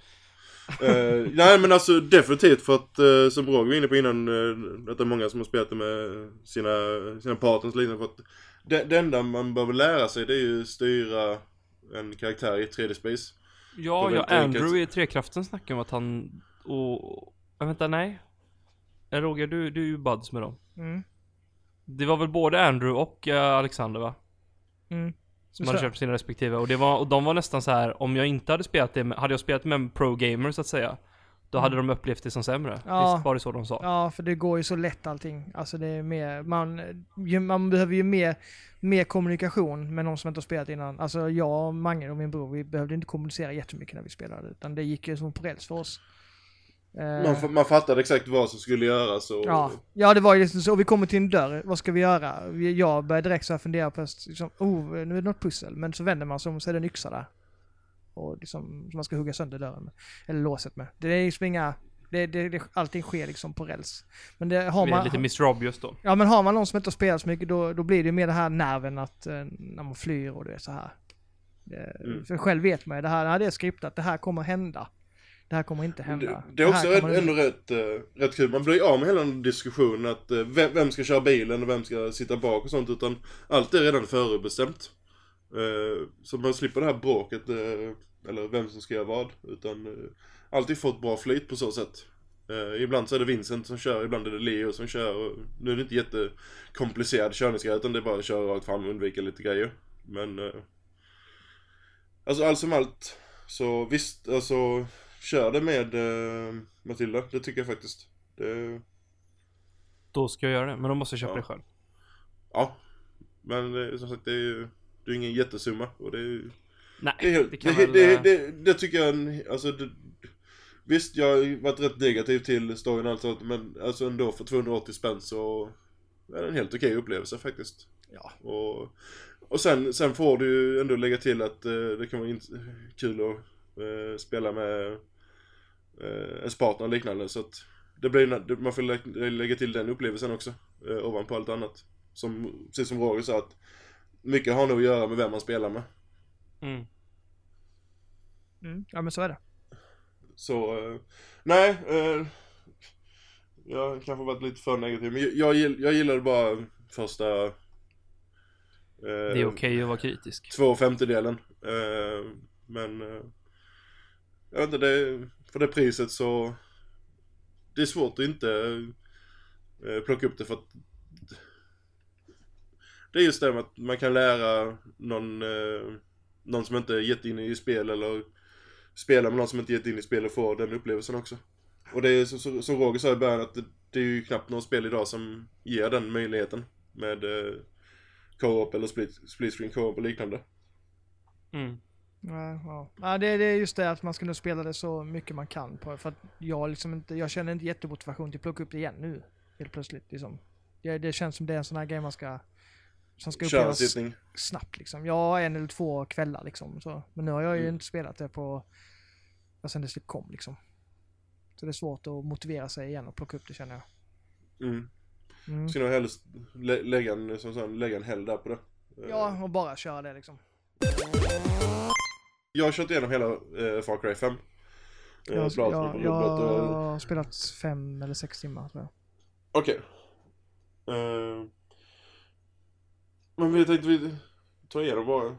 Eh, nej men alltså definitivt för att eh, som Roger var inne på innan eh, att det är många som har spelat det med sina, sina partners liknande. För att det, det enda man behöver lära sig det är ju styra en karaktär i 3D space. Ja, Det ja, väldigt enkelt. Andrew i Trekraften snackade om att han och... Äh, vänta, nej. Eh, Roger, du, du är ju buds med dem. Mm. Det var väl både Andrew och eh, Alexander va? Mm. Som hade köpt sina respektive. Och, det var, och de var nästan så här om jag inte hade spelat det med, hade jag spelat med en pro-gamer så att säga. Då hade de upplevt det som sämre. Ja. Visst var det så de sa? Ja, för det går ju så lätt allting. Alltså det är mer, man, ju, man behöver ju mer, mer kommunikation med någon som inte har spelat innan. Alltså jag, Mange och min bror, vi behövde inte kommunicera jättemycket när vi spelade. Utan det gick ju som på räls för oss. Eh, Man, man fattade exakt vad som skulle göras och... Ja, ja det var ju liksom så. Vi kommer till en dörr, vad ska vi göra? Jag började direkt så här fundera på, liksom, oh, nu är det något pussel. Men så vänder man sig om och så är det en yxa där. Och liksom, som man ska hugga sönder dörren med. Eller låset med. Det är liksom inga, det, det, det, allting sker liksom på räls. Men det har man... lite Mr. Obvious då. Ja men har man någon som inte har spelat så mycket då, då blir det mer det här nerven att eh, när man flyr och det är så här. Det, Mm. För själv vet man ju det här, det här är skriptat, det här kommer hända. Det här kommer inte hända. Det, det är också här rätt, ändå rätt, uh, rätt kul. Man blir av med hela den diskussionen att eh, vem, vem ska köra bilen och vem ska sitta bak och sånt. Utan allt är redan förutbestämt. Uh, så man slipper det här bråket, eh, eller vem som ska göra vad. Utan alltid fått bra flyt på så sätt. Eh, ibland så är det Vincent som kör, ibland är det Leo som kör. Nu är det inte jättekomplicerad körningsgrej utan det är bara att köra rakt fram och undvika lite grejer. Men... Alltså allt som allt så visst, alltså kör det med uh, Matilda. Det tycker jag faktiskt. Det, Då ska jag göra det. Men då måste jag köpa Ja. det själv. ja. Men eh, som sagt det är ju det är ingen jättesumma och det är ju Nej, Det, är helt, det kan det, väl... det, eh, det, det tycker jag, alltså det, Visst, jag har varit rätt negativ till storyn och allt sånt, men alltså ändå för 280 spänn så är det en helt okej upplevelse faktiskt. Ja. Och, och sen, sen får du ju ändå lägga till att eh, det kan vara kul att eh, spela med eh, ens partner och liknande så att det blir, man får lä- lägga till den upplevelsen också, eh, ovanpå allt annat. Som, precis som Roger sa att mycket har nog att göra med vem man spelar med. Mm. Mm. Ja men så är det. Så, eh, nej. Eh, jag har kanske varit lite för negativ. Men jag, jag, gill- jag gillade bara första... Eh, Det är okej att vara kritisk. Två femtedelen. Eh, men... Eh, jag vet inte, det, för det priset så... Det är svårt att inte eh, plocka upp det för att det är just det med att man kan lära någon, eh, någon som inte är jätteinne i spel eller spela med någon som inte är jätteinne i spel och få den upplevelsen också. Och det är som Roger sa i början att det, det är ju knappt något spel idag som ger den möjligheten med eh, co-op eller split, split screen co-op och liknande. Mm. Ja, ja. ja det, det är just det att man ska nog spela det så mycket man kan på för att jag liksom inte, jag känner inte jättemotivation till att plocka upp det igen nu. Helt plötsligt liksom. Det, det känns som det är en sån här grej man ska, som ska upplevas snabbt liksom. Ja, en eller två kvällar liksom. Så. Men nu har jag ju Mm. inte spelat det på, ja, sen det kom liksom. Så det är svårt att motivera sig igen och plocka upp det känner jag. Mm. Mm. Ska nog helst lä- lägga en, som sagt, lägga en helg där på det. Ja, och bara köra det liksom. Jag har kört igenom hela eh, Far Cry 5. Eh, Jag, jag, jag och- har spelat fem eller sex timmar tror jag. Okej. Eh, men vi tänkte vi ta igenom bara.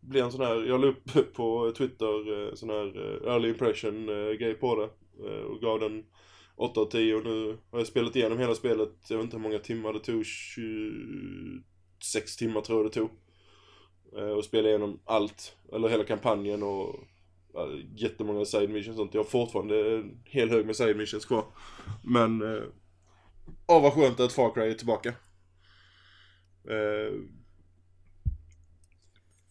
Bli en sån här, jag la upp på Twitter eh, sån här eh, early impression eh, grej på det. Eh, och gav den 8 av 10 och nu har jag spelat igenom hela spelet. Jag vet inte hur många timmar det tog. 26 timmar tror jag det tog. Eh, och spela igenom allt. Eller hela kampanjen och ja, jättemånga side missions och sånt. Jag har fortfarande en hel hög med side missions kvar. Men eh, Åh vad skönt att Far Cry är tillbaka. Eh,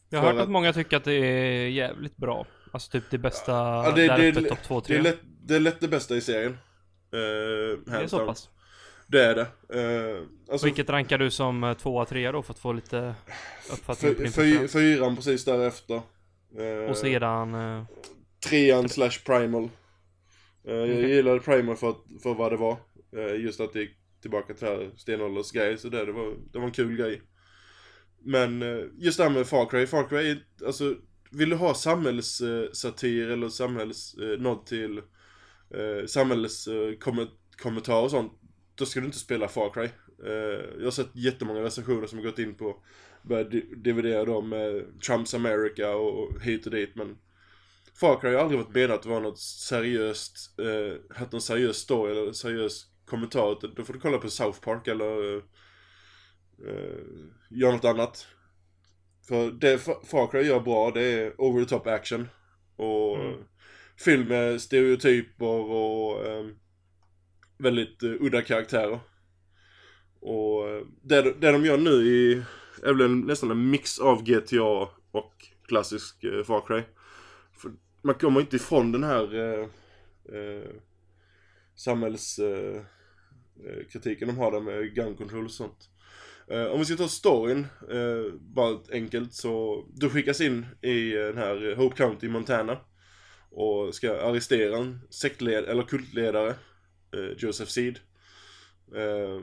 Jag har hört att att- många tycker att det är jävligt bra. Alltså typ det bästa Ja, det- där det- uppe, topp 2, det, 3. är lätt, det är lätt det bästa i serien. Eh, Det är så pass. Det är det. Eh, alltså, Vilket rankar du som 2 3 då för att få lite uppfattning fy- fy-? Fyran precis därefter. Eh, Och sedan... eh, Trean slash primal. Eh, jag gillade primal för, att- för vad det var. Eh, just att det gick tillbaka till det här stenålders grej. Så det, det, var, det var en kul grej. Men eh, just det här med Far Cry. Far Cry är, alltså, vill du ha samhällssatir eller samhälls, eh, nåd till eh, samhällskommentarer och sånt. Då ska du inte spela Far Cry. Eh, jag har sett jättemånga recensioner som har gått in på börjat di- dividera dem med Trumps America och hit och dit men Far Cry har aldrig varit menat att vara något seriöst, eh, haft någon seriös story eller seriös kommentar då får du kolla på South Park eller eh, göra något annat. För det Fa- Far Cry gör bra det är over the top action och Mm. film med stereotyper och eh, väldigt uh, udda karaktärer. Och eh, det, det de gör nu i, är väl en, nästan en mix av GTA och klassisk uh, Far Cry. För man kommer inte ifrån den här uh, samhällskritiken de har där med gun control och sånt. Om vi ska ta storyn, bara enkelt så, du skickas in i den här Hope County, Montana. Och ska arrestera en sektled eller kultledare, Eh, Joseph Seed. Eh,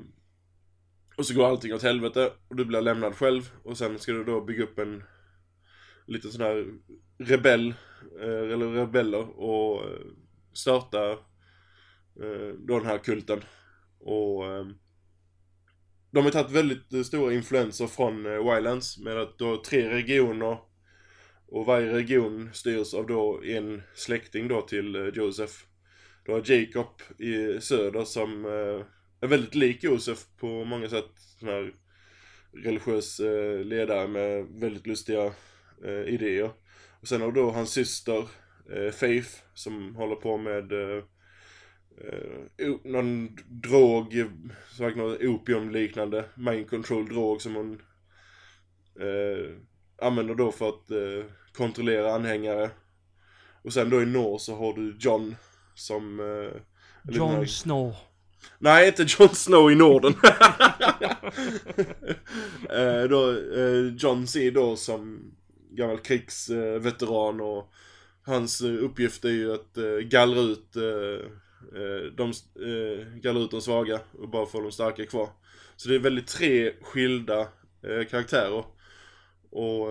och så går allting åt helvete och du blir lämnad själv och sen ska du då bygga upp en liten sån här rebell, eh, eller rebeller och starta då den här kulten. Och de har tagit väldigt stora influenser från Wildlands med att du har tre regioner och varje region styrs av då en släkting då till Joseph. Du har Jacob i söder som eh, är väldigt lik Josef på många sätt. Sån här religiös eh, ledare med väldigt lustiga eh, idéer. Och sen har du då hans syster Faith som håller på med eh, någon drog, sagt något opiumliknande, mind control drog som hon eh, använder då för att eh, kontrollera anhängare. Och sen då i norr så har du John som eh, Jon här- Snow. Nej, inte Jon Snow i Norden. [LAUGHS] eh, då, eh, John C då som gammal krigsveteran och hans uppgift är ju att eh, gallra ut eh, eh, de, eh, gallra ut de svaga och bara få de starka kvar. Så det är väldigt tre skilda karaktärer. Och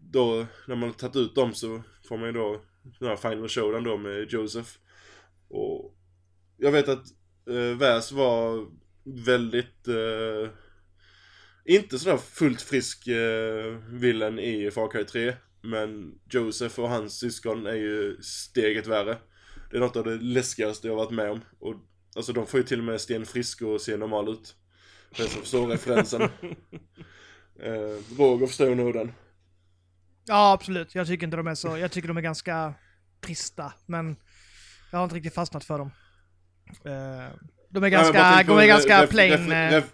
då när man har tagit ut dem så får man ju då den här final showdown då med Joseph. Och jag vet att eh, Väs var väldigt eh, inte sådär fullt frisk eh, villen i Far Cry 3 men Joseph och hans syskon är ju steget värre. Det är något av det läskigaste jag varit med om och Alltså de får ju till och med Sten Frisk och se normal ut. Den som förstår referensen. [LAUGHS] eh, Roger förstår nog den. Ja, absolut. Jag tycker inte de är så... Jag tycker de är ganska trista, men jag har inte riktigt fastnat för dem. Eh, de är ganska, tänk de är ganska ref- plain. ref- eh, ref-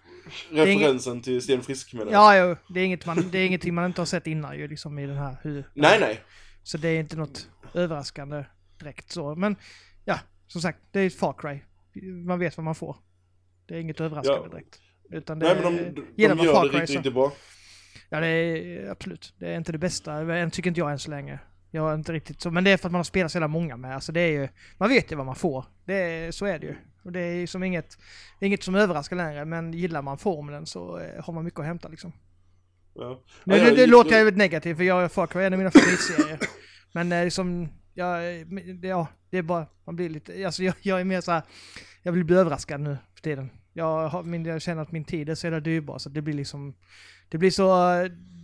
referensen till Sten Frisk med det. Ja, jo, det är, inget man, det är ingenting man inte har sett innan ju, liksom i den här hur, Nej, nej. Så det är inte något överraskande direkt så. Men ja, som sagt, det är ett Far Cry. Man vet vad man får. Det är inget överraskande Ja. direkt. Utan det Nej men de, de, gillar de gör Far det Cry riktigt, så- riktigt bra. Ja, det är absolut. Det är inte det bästa. Tycker inte jag än så länge. Jag är inte riktigt så. Men det är för att man har spelat så jävla många med. Alltså det är ju, man vet ju vad man får. Det är, så är det ju. Och det är ju som inget, är inget som överraskar längre. Men gillar man formeln så eh, har man mycket att hämta liksom. Ja. Nu, Ja, det, jag- det låter jag- jag väldigt negativt för jag Far Cry är en av mina favoritserier. Men eh, liksom, jag, eh, ja, det är bara, man blir lite, alltså jag, jag är mer så här, jag vill bli överraskad nu för tiden. Jag, har, min, jag känner att min tid är så jävla dyrbar så det blir liksom, det blir så,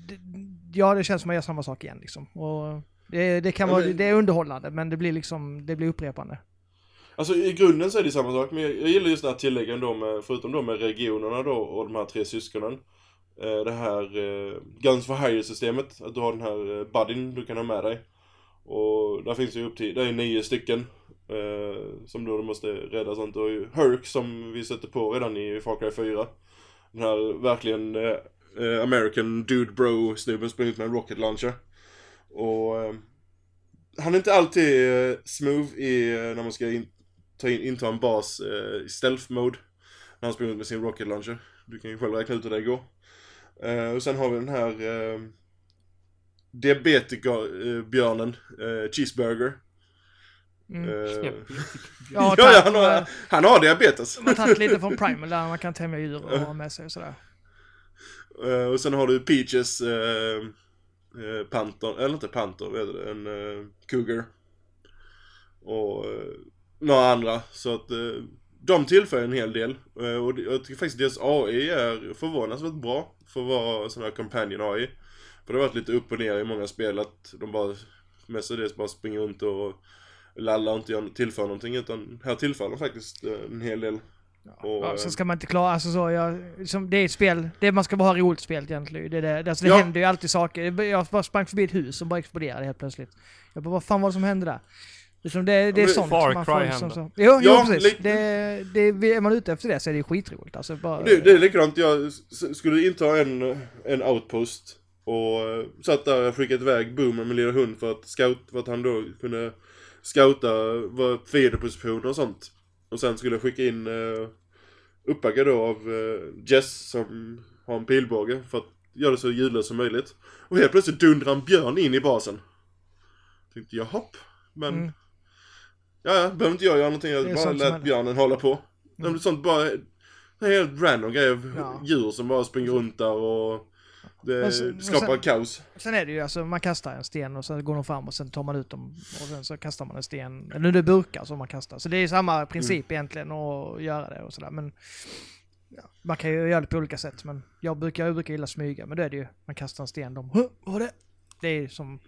det, ja det känns som att jag gör samma sak igen liksom. Och det, det kan vara, det är underhållande men det blir liksom, det blir upprepande. Alltså i grunden så är det samma sak, men jag, jag gillar just den här tilläggen då med, förutom då med regionerna då och de här tre syskonen. Eh, det här eh, Guns for Hire-systemet, att du har den här eh, buddyn du kan ha med dig. Och där finns ju upp till, det är nio stycken. Som då du måste rädda sånt. Och Herc som vi sätter på redan i Far Cry 4. Den här verkligen American dude bro snubben springer ut med en rocket launcher. Och eh, han är inte alltid eh, smooth i, eh, när man ska in, ta in, inta en bas i stealth mode. När han springer ut med sin rocket launcher. Du kan ju själv räkna ut hur det går. Och sen har vi den här eh, diabetikerbjörnen, Cheeseburger. Mm. Eh, [LAUGHS] Ja. Ja, ja, tack. ja, han, har, han har diabetes. Man har tagit lite från [LAUGHS] Primal där man kan tämja djur och ha med sig och sådär. Eh, och sen har du Peaches eh, eh, eller inte Panton, vad heter det? En eh, Cougar. Och eh, några andra. Så att eh, de tillför en hel del. Eh, och jag tycker faktiskt deras AI är förvånansvärt bra för att vara sån här companion AI. För det har varit lite upp och ner i många spel att de bara mestadels bara springer runt och lallar och inte tillför någonting utan här tillför de faktiskt eh, en hel del. Och, Ja, eh, sen ska man inte klara, alltså så, jag, som, det är ett spel, det man ska bara ha roligt spel egentligen. Det, det, alltså det Ja. händer ju alltid saker. Jag bara sprang förbi ett hus som bara exploderade helt plötsligt. Jag bara, vad fan var det som hände där? Liksom det, det är men sånt Far man får hände. som så. Jo, jo Ja, precis. lite- Det, det, är man ute efter det så är det skitroligt. Alltså bara, Det, det är likadant, jag skulle inta en, en outpost och eh, satt där och skickade iväg Boomer med lilla hund för att scout, för att han då kunde scouta vad fiendepositioner och sånt. Och sen skulle jag skicka in uh, uppbackad då av eh, Jess som har en pilbåge för att göra det så ljudlöst som möjligt. Och helt plötsligt dundrar en björn in i basen. Tänkte jag hopp, men Mm. ja, ja, behöver inte jag göra någonting, jag bara lät björnen hålla på. Mm. Det är sånt bara, det är helt random grejer, Ja. djur som bara springer runt där och det Men skapar sen- kaos. Sen är det ju alltså, man kastar en sten och sen går de fram och sen tar man ut dem och sen så kastar man en sten. Eller nu är det burkar som man kastar. Så det är ju samma princip egentligen att göra det och sådär. Men ja, man kan ju göra det på olika sätt. Men jag brukar, jag brukar gilla smyga. Men då är det ju, man kastar en sten, de "Huh, vad var det? Det är ju som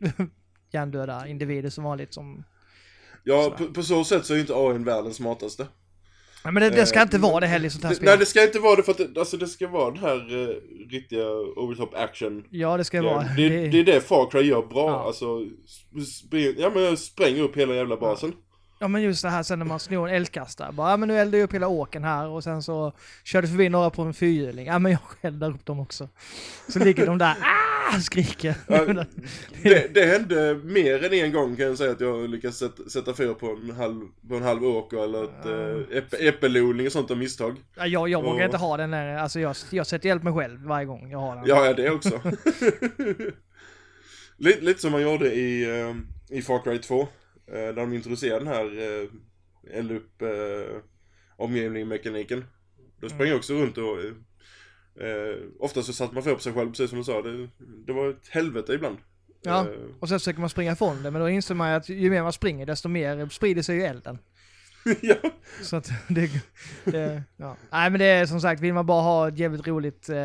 [LAUGHS] hjärndöda individer som vanligt som... Ja, på, på så sätt så är ju inte AI världens smartaste. Ja, men det, det ska Eh, inte vara det heller i sånt här Det, spel. nej, det ska inte vara det för att det, alltså, det ska vara den här uh, riktiga over top action. Ja, det ska Ja, vara. det, det är det Far Cry gör bra, Ja. alltså spring, ja men spräng upp hela jävla basen. Ja men just det här sen när man snor en eldkastare. Bara, ja men nu eldar jag upp hela åken här och sen så körde förbi några på en fyrhjuling. Ja men jag eldar upp dem också. Så ligger de där, ah, [LAUGHS] skriker. Ja, [LAUGHS] det, det hände mer än en gång kan jag säga att jag lyckats sätta, sätta fyr på en halv, på en halv åker eller ett uh, äpp, äppelodling och sånt av misstag. Ja, jag, jag vågar Och- inte ha den där, alltså jag, jag sätter hjälp mig själv varje gång jag har den. Ja, ja det också. [LAUGHS] lite, lite som man gjorde i, eh, i Far Cry 2. eh, Där de introducerade den här uh, eld upp uh, omgivning mekaniken. Då sprang jag också runt och uh, ofta så satte man för på sig själv, precis som du sa. Det, det var ett helvete ibland. Ja. Eh, Och sen försöker man springa ifrån det, men då inser man att ju mer man springer desto mer sprider sig ju elden. [LAUGHS] ja. Så att [LAUGHS] det, det ja. Nej men det är som sagt, vill man bara ha ett jävligt roligt, eh,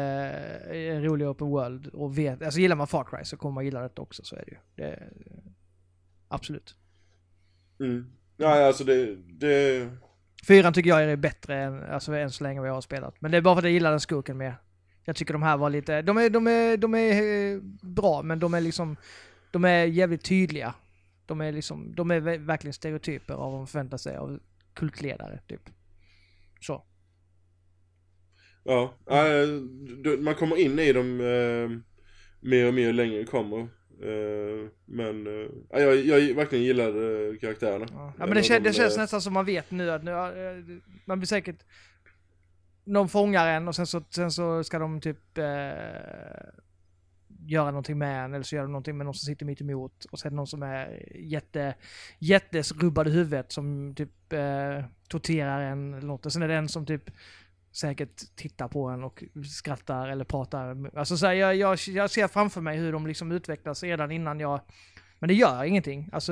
en rolig open world och vet, alltså gillar man Far Cry så kommer man gilla detta också, så är det ju. Det, absolut. Mm. Ja, alltså det, det... Fyran tycker jag är bättre än, alltså, än så länge vad jag har spelat. Men det är bara för att jag gillar den skurken mer. Jag tycker de här var lite, de är, de är, de är eh, bra, men de är liksom, de är jävligt tydliga. De är liksom, de är verkligen stereotyper av vad man förväntar sig av kultledare, typ. Så. Ja, äh, du- man kommer in i dem eh, mer och mer längre kommer. Eh, men eh, ja, jag, jag verkligen gillar eh, karaktärerna. Ja, ja men det, kän, de, det känns nästan som man vet nu att nu, man blir säkert... Någon fångar en och sen så, sen så ska de typ eh, göra någonting med en eller så gör de någonting med någon som sitter mitt emot och sen någon som är jätte, jättesrubbad i huvudet som typ eh, torterar en eller något och sen är det en som typ säkert tittar på en och skrattar eller pratar. Alltså så här, jag, jag, jag ser framför mig hur de liksom utvecklas redan innan jag men det gör ingenting. Alltså,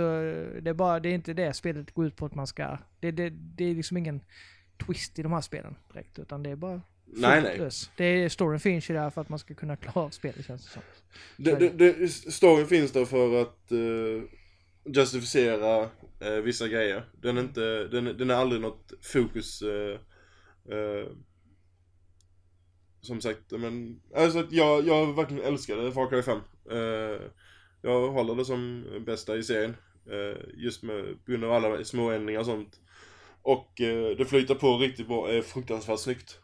det är bara, det är inte det spelet går ut på att man ska... Det, det, det är liksom ingen twist i de här spelen direkt, utan det är bara... Nej, nej. Det är, storyn finns ju där för att man ska kunna klara av spelet känns det som. Det, det, det, storyn finns där för att uh, justifiera eh, vissa grejer. Den är, inte, den, den är aldrig något fokus. eh, eh, som sagt, men alltså att jag, jag verkligen älskade Far Cry 5. Eh, jag håller det som bästa i serien. eh, just med, på grund av alla små ändringar och sånt. Och eh, det flyter på riktigt bra, är fruktansvärt snyggt.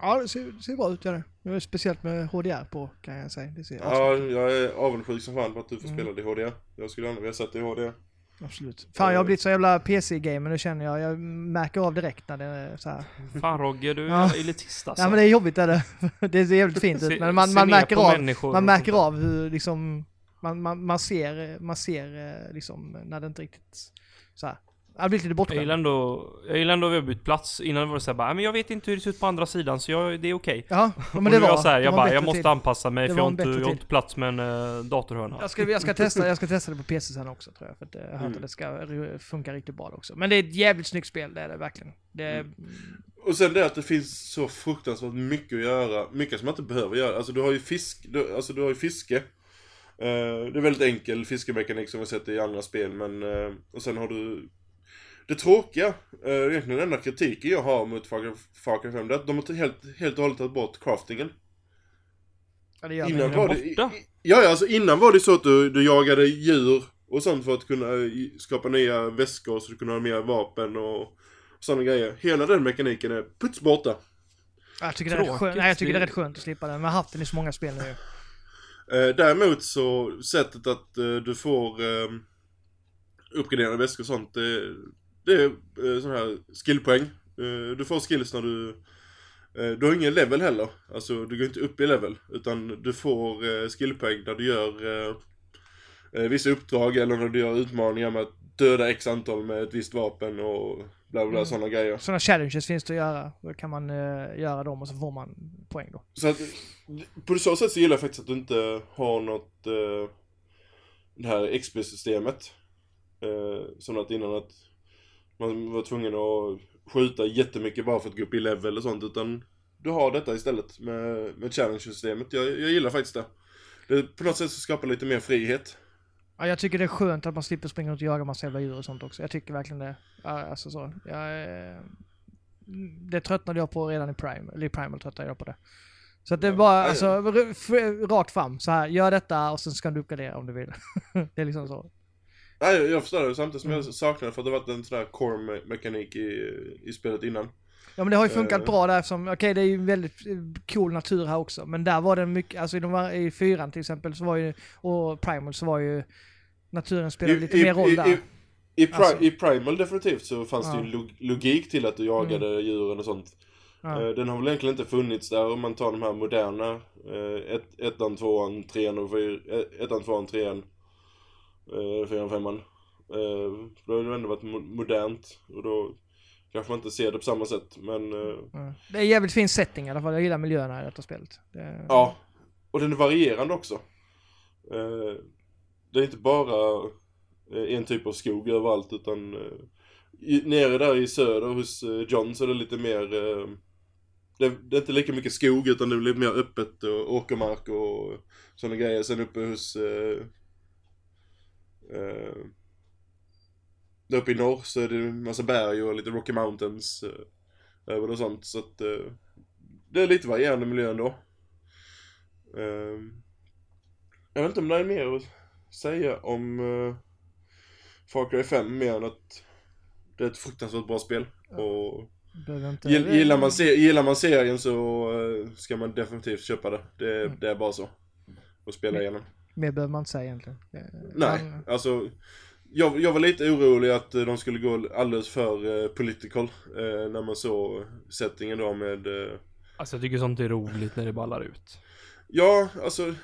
Ja, det ser, ser bra ut gör det. det är speciellt med HDR på kan jag säga. Det ser Ja, jag är avundsjuk som fan på att du får Mm. spela det i HDR. Jag skulle gärna vilja sett det i HDR. Absolut. Fan, jag har blivit så jävla PC-gamer nu känner jag. Jag märker av direkt när det är så här. Fan Rogge, du är Ja. elitist alltså. Ja men det är jobbigt [LAUGHS] är det. Det ser jävligt fint ut. Men man, man märker av, man märker av hur liksom, man, man, man ser, man ser eh, liksom när det inte riktigt så här. Jag har blivit lite Jag bortskämd. gillar ändå, jag gillar ändå att vi har bytt plats. Innan var det såhär bara, "Nej, men jag vet inte hur det ser ut på andra sidan så jag, det är okej. Ja, ja, men det var, jag så här, det jag bara, jag måste tid. anpassa mig Det för jag har en inte, jag har inte plats med en uh, datorhörna. Jag ska, jag, ska testa, jag ska testa det på PC sen också tror jag. För att, eh, jag har hört Mm. att det ska funka riktigt bra också. Men det är ett jävligt snyggt spel, det är det verkligen. Det är, Mm. Och sen det att det finns så fruktansvärt mycket att göra, mycket som man inte behöver göra. Alltså du har ju fisk, du, alltså du har ju fiske. Eh, det är väldigt enkel fiskemekanik som vi sett i andra spel men, eh, och sen har du det tråkiga, uh, egentligen den enda kritiken jag har mot Far Cry- Far Cry 5 det är att de har helt, helt och hållet tagit bort craftingen. ja, det gör Innan var borta? det, i- ja, ja, alltså innan var det så att du, du jagade djur och sånt för att kunna eh, skapa nya väskor så du kunde ha mer vapen och sådana grejer. Hela den mekaniken är puts borta. Jag tycker, det är, skönt. Nej, jag tycker det är rätt skönt att slippa den. Men jag har haft den i så många spel nu. Eh, däremot så, sättet att eh, du får eh, uppgraderade väskor och sånt, det, det är eh, sån här skillpoäng. Eh, du får skills när du, eh, du har ingen level heller. Alltså du går inte upp i level, utan du får eh, skillpoäng när du gör eh, vissa uppdrag eller när du gör utmaningar med att döda x antal med ett visst vapen och bla bla, Mm. sådana grejer. Sådana challenges finns det att göra. Då kan man eh, göra dem och så får man poäng då. Så att, på så sätt så gillar jag faktiskt att du inte har något, eh, det här XP-systemet. Eh, som att innan att man var tvungen att skjuta jättemycket bara för att gå upp i level och sånt, utan du har detta istället med, med challenge-systemet. Jag, jag gillar faktiskt det. Det på något sätt så skapar lite mer frihet. Ja, jag tycker det är skönt att man slipper springa runt och jaga massa jävla djur och sånt också. Jag tycker verkligen det. Alltså så. Jag, eh, det tröttnade jag på redan i Prime. Eller i Primal tröttnade jag på det. Så att det är bara, alltså, rakt fram. Så här, gör detta och sen ska du uppgradera om du vill. [LAUGHS] det är liksom så. Nej, jag, förstår det, samtidigt som Mm. jag saknar det för att det varit en sån här core-mekanik i, i spelet innan. Ja men det har ju funkat Eh. bra där eftersom, okej det är ju väldigt eh, cool natur här också. Men där var det mycket, alltså i, de i fyran till exempel så var ju, och Primal så var ju naturen spelade lite mer roll där. I, i, pri- Alltså. I Primal definitivt så fanns det Ja. ju log- logik till att du jagade djuren och sånt. ja. Eh, Den har väl egentligen inte funnits där om man tar de här moderna. eh, ett, ettan, tvåan, trean och fyr, eh, ettan, tvåan, trean, eh, fyran, femman. Eh, Då har det ändå varit mo- modernt och då kanske man inte ser det på samma sätt. Men eh, Ja. Det är jävligt fin setting i alla fall. Jag gillar miljöerna i detta spelet. Det, ja, och den är varierande också. Eh, Det är inte bara eh, en typ av skog överallt utan i, nere där i söder hos John så är det lite mer det, det är inte lika mycket skog utan det blir mer öppet och åkermark och sådana grejer. Sen uppe hos eh, eh, där uppe i norr så är det en massa berg och lite Rocky Mountains eh, över och sånt. Så att eh, det är lite varierande miljö ändå. Eh, jag vet inte om det är mer att säga om eh, Far Cry 5 mer än att det är ett fruktansvärt bra spel. Och gillar man, se, gillar man serien så ska man definitivt köpa det. Det, det är bara så. Och spela igenom. Mer behöver man inte säga egentligen. Eh, Nej, man- alltså jag, jag var lite orolig att eh, de skulle gå alldeles för eh, political när man såg settingen då med Alltså jag tycker sånt är roligt när det ballar ut. Ja, alltså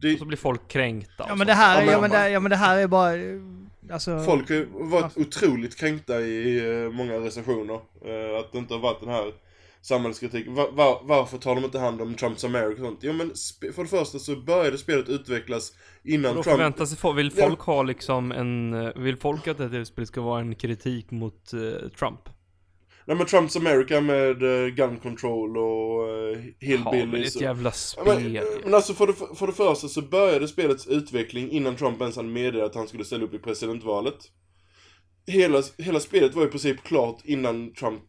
det, Och så blir folk kränkta Ja men det här, Ja, men- det, ja men det här är bara... Alltså... folk har varit otroligt kränkta i många recensioner. Att det inte har varit den här samhällskritiken. Va, va, varför tar de inte hand om Trumps America och sånt? Jo men för det första så började spelet utvecklas innan då Trump... förväntar sig folk, vill Ja. folk ha liksom en, eh, vill folk att det här spelet ska vara en kritik mot eh, Trump? Nej men Trumps America med eh, gun control och uh, Ja, men hillbillies. ett jävla Ja, spel. men, men alltså för det, för det första så började spelets utveckling innan Trump ens hade meddelat att han skulle ställa upp i presidentvalet. Hela, hela spelet var i princip klart innan Trump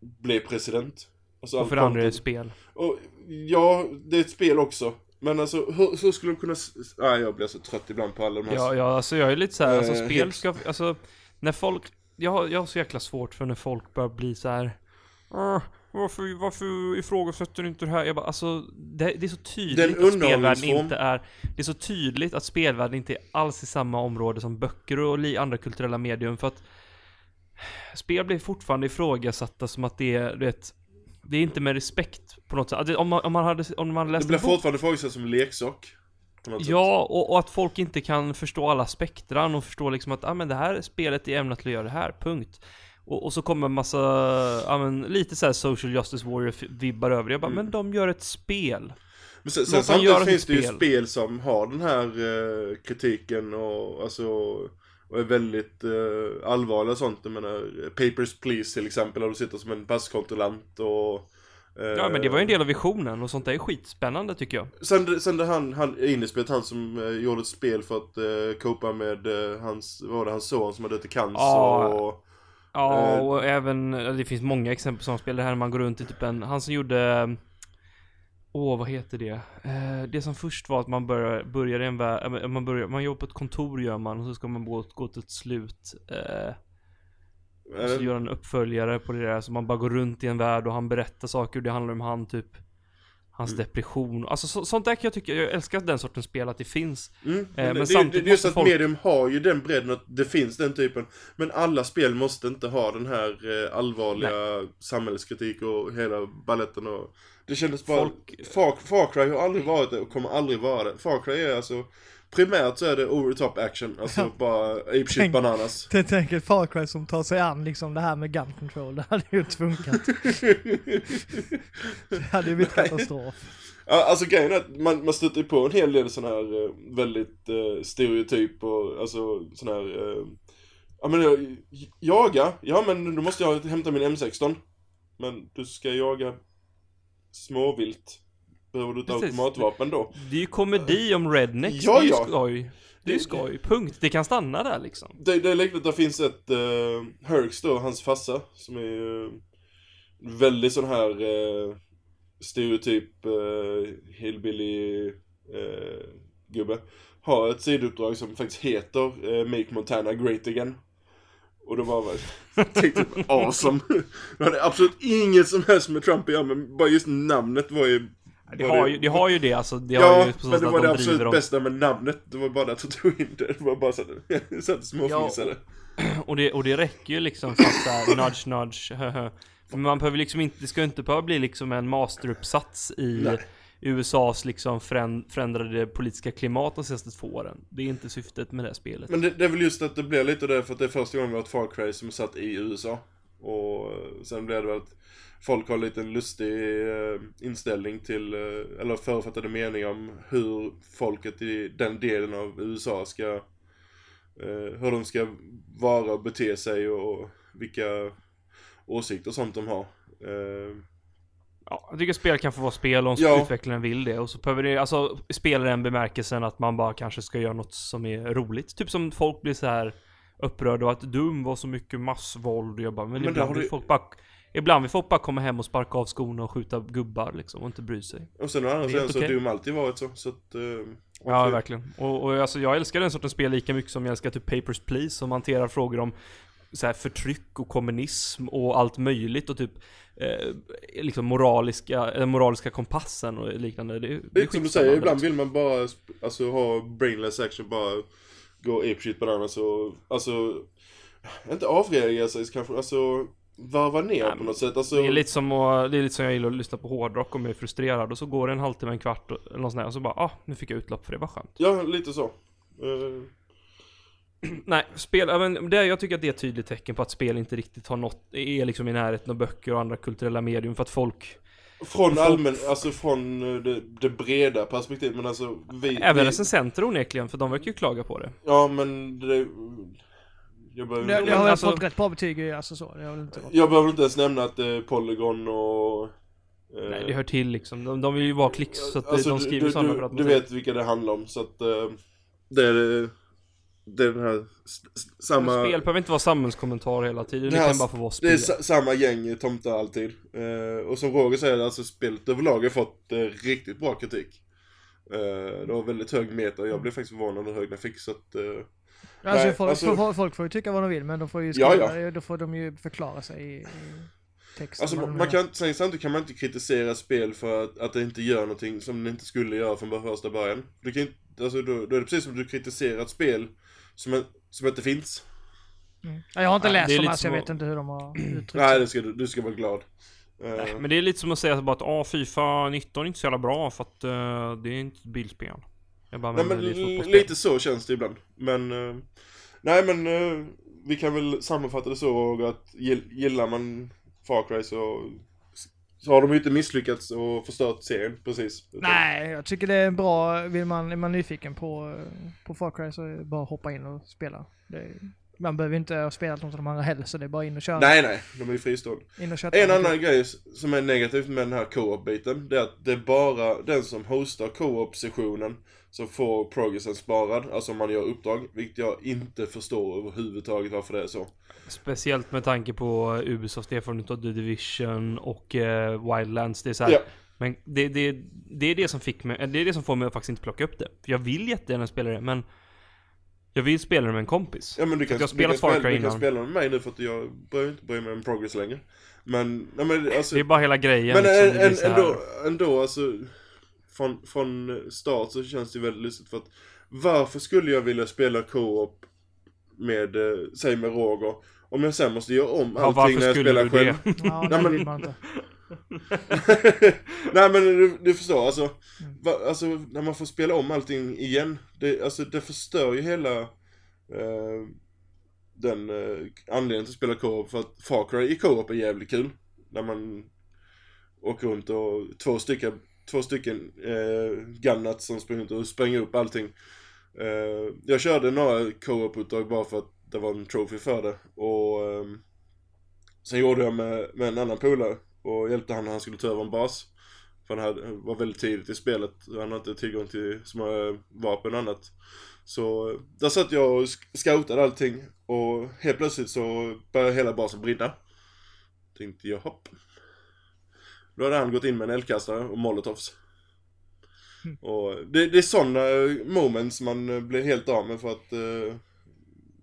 blev president. Alltså och för det andra är det spel. Och, ja, det är ett spel också. Men alltså hur, hur skulle de kunna... Nej, jag blir så trött ibland på alla de här... Ja, ja, alltså jag är lite så här, alltså Eh, spel ska, alltså när folk, jag har, jag har så jäkla svårt för när folk börjar bli så här. "Ah, varför, varför ifrågasätter du inte det här? Jag bara, alltså det, det är så tydligt att spelvärlden inte är, det är så tydligt att spelvärlden inte är alls i samma område som böcker och andra kulturella medium för att spel blir fortfarande ifrågasatta som att det är, du vet, det är inte med respekt på något sätt. Om man, om man hade, om man hade det läst blir fortfarande ifrågasatt som leksak. Ja, och, och att folk inte kan förstå alla spektran och förstå liksom att, ah, men det här spelet är ämnat till att göra det här, punkt. Och, och så kommer en massa, ja men lite så här social justice warrior-vibbar över det. Jag bara, Mm. men de gör ett spel. Men sen, sen samtidigt finns det ju spel. spel som har den här eh, kritiken och alltså och är väldigt eh, allvarliga och sånt. Jag menar Papers, Please till exempel, där du sitter som en passkontrollant och eh, Ja men det var ju en del av visionen och sånt där är skitspännande tycker jag. Sen, sen det han, han Inespelet, han som eh, gjorde ett spel för att eh, copa med eh, hans, vad var det, hans son som hade dött i cancer Ja. och... Ja, Eh. och även, det finns många exempel som spel, det här när man går runt i typ en, han som gjorde Åh, vad heter det? Eh, det som först var att man börjar, börjar en värld, äh, man börjar, man jobbar på ett kontor gör man och så ska man gå, gå till ett slut. Eh, och så eh, gör en uppföljare på det där, så man bara går runt i en värld och han berättar saker och det handlar om han typ Hans Mm. depression, alltså så, sånt där kan jag tycka, jag älskar den sortens spel att det finns Mm, men men det, samtidigt det, det är just att folk- medium har ju den bredden att det finns den typen. Men alla spel måste inte ha den här eh, allvarliga samhällskritik och hela balletten och... Det kändes bara... Folk- Far, Far Cry har aldrig varit det och kommer aldrig vara det. Far Cry är alltså... Primärt så är det over the top action, alltså Ja. bara ape shit Tänk- bananas. [LAUGHS] Jag tänker ett Far Cry som tar sig an liksom det här med gun control. Det hade ju inte funkat. [LAUGHS] Det hade ju blivit katastrof. Ja, alltså grejen är att man, man stöter på en hel del sån här eh, väldigt eh, stereotyp och alltså sån här eh, Ja men jag, jaga? Ja men då måste jag hämta min M16 Men du ska jaga småvilt. Behöver du Precis. automatvapen då? Det är ju komedi om rednecks, Ja, det är ju ja. skoj. Det är ju Det- skoj, punkt, det kan stanna där liksom. Det, det är liknande, där finns ett uh, Herx då, hans farsa Som är uh, väldigt sån här eh, stereotyp uh, hillbilly eh, gubbe. Har ett sidouppdrag som faktiskt heter eh, Make Montana Great Again Och då var jag tänkte awesome Det hade absolut inget som helst med Trump att göra men bara just namnet var ju Det har ju, det har ju det alltså, det har Ja, ju men det var det de absolut driver dem bästa med namnet Det var bara det att du in det Det var bara så att [LAUGHS] så att småfnissade och det, och det räcker ju liksom för att såhär, nudge nudge. [LAUGHS] För man behöver liksom inte, det ska ju inte behöva bli liksom en masteruppsats i Nej. USAs liksom förändrade politiska klimat de senaste två åren. Det är inte syftet med det här spelet. Men det, det är väl just att det blir lite det för att det är första gången vi har ett Far Cry som är satt i USA. Och eh, sen blir det väl att folk har lite en lustig eh, inställning till, eh, eller förutfattade meningar om hur folket i den delen av USA ska, hur de ska vara och bete sig och vilka åsikter och sånt de har. Ja, jag tycker spel kan få vara spel om Ja. utvecklaren vill det. Och så behöver det, alltså spela den bemärkelsen att man bara kanske ska göra något som är roligt. Typ som folk blir så här upprörd över att Doom var så mycket massvåld och jag bara, men, Men det ibland vill du- folk bara Ibland vill folk bara komma hem och sparka av skorna och skjuta gubbar liksom och inte bry sig. Och sen å andra Det sidan så har okej. Doom alltid varit så, så att... eh, Ja, varför- verkligen. Och, och alltså, jag älskar den sortens spel lika mycket som jag älskar typ Papers, Please som hanterar frågor om så här, förtryck och kommunism och allt möjligt och typ eh, liksom moraliska, den moraliska kompassen och liknande. Det, är- Det är som du säger, ibland liksom. vill man bara alltså, ha brainless action, bara gå apeshit på den och alltså, inte avreagera sig kanske, alltså varva ner Nej, på något sätt. Alltså, Det är lite som att, det är lite som jag gillar att lyssna på hårdrock om jag är frustrerad och så går det en halvtimme, en kvart och- eller något sånt där och så bara ah, nu fick jag utlopp för det, var skönt. Ja, lite så. Eh, [CLEARS THROAT] Nej, spel, men det, jag tycker att det är ett tydligt tecken på att spel inte riktigt har nått, är liksom i närheten av böcker och andra kulturella medium för att folk från Folk- allmän, alltså från eh, det, det breda perspektivet, men alltså vi... Även vi, recensenter onekligen, för de verkar ju klaga på det. Ja, men det... Jag behöver, Det, det har alltså- fått rätt bra betyg, alltså så. Det har inte varit... jag behöver inte ens nämna att det är Polygon och... eh, Nej, det hör till liksom. De, de vill ju vara klicks, så att Alltså, de skriver du, sådana du, för att du vet vilka det handlar om, så att eh, det är det är den här samma... Spel behöver inte vara samhällskommentar hela tiden, det, Det kan bara få vara Det spel. är sa- samma gäng tomtar alltid. Eh, och som Roger säger, alltså spelet överlag har fått eh, riktigt bra kritik. Eh, det var väldigt hög meta jag blev faktiskt förvånad hur hög den fick så att... Eh, Alltså, Nej, folk, alltså- folk, folk får ju tycka vad de vill, men de får ju Ja, skriva, då får de ju förklara sig i, i texten. alltså man menar. kan inte, sen samtidigt kan man inte kritisera spel för att, att det inte gör någonting som det inte skulle göra från första början. Du kan inte, alltså då, då är det precis som du kritiserar ett spel som, som inte finns. Mm. Ja, jag har inte Nej, läst dem här, så jag som vet inte hur de har [CLEARS THROAT] uttryckt Nej, det ska du, du ska vara glad. Eh, Nej, men det är lite som att säga bara att ah, Fifa 19 är inte så jävla bra för att eh, det är inte ett bilspel. Jag bara, Nej men, men lite så känns det ibland. Men, eh, nej men eh, vi kan väl sammanfatta det så att gill- gillar man Far Cry så, så har de ju inte misslyckats och förstört serien precis. Nej, jag tycker det är bra. Vill man, är man nyfiken på, på Far Cry så är det bara att hoppa in och spela. Är, man behöver inte ha spelat något av de andra heller, så det är bara in och köra. Nej nej, de är ju fristående. In och köra. En annan grej som är negativt med den här co-op-biten, det är att det är bara den som hostar co-op-sessionen som får progressen sparad, alltså om man gör uppdrag, vilket jag inte förstår överhuvudtaget varför det är så. Speciellt med tanke på Ubisofts erfarenhet av The Division och eh, Wildlands. Det är så här, Ja. Men det, det, det är det som fick mig, det är det som får mig att faktiskt inte plocka upp det. För jag vill jättegärna spela det, men jag vill spela det med en kompis. Ja men du kan, jag har du spelat kan, Far Cry du kan spela med mig nu för att jag börjar inte bry mig om progress längre. Men, nej men alltså, Det är bara hela grejen men liksom, en, blir en, så här- ändå, ändå alltså, från, från start så känns det väldigt lustigt för att varför skulle jag vilja spela co-op med, eh, säg med Roger, om jag sen måste göra om Ja, allting varför när jag skulle spelar du själv? [LAUGHS] det? Ja, Nej, det men- vill man inte. [LAUGHS] Nej men du, du förstår alltså, Mm. va, alltså när man får spela om allting igen, det, alltså, det förstör ju hela eh, den eh, anledningen till att spela co-op för att Far Cry i co-op är jävligt kul. När man åker runt och två stycken, två stycken eh, gunnats som springer runt och spränger upp allting. Eh, jag körde några co-op-uppdrag bara för att det var en trophy för det och eh, sen gjorde jag med, med en annan polare och hjälpte han när han skulle ta över en bas. För han hade, var väldigt tidigt i spelet, han hade inte tillgång till så många vapen och annat. Så där satt jag och scoutade allting och helt plötsligt så började hela basen brinna. Tänkte jag hopp. Då hade han gått in med en eldkastare och molotovs. Och det, det är sådana moments man eh, blir helt av med för att eh,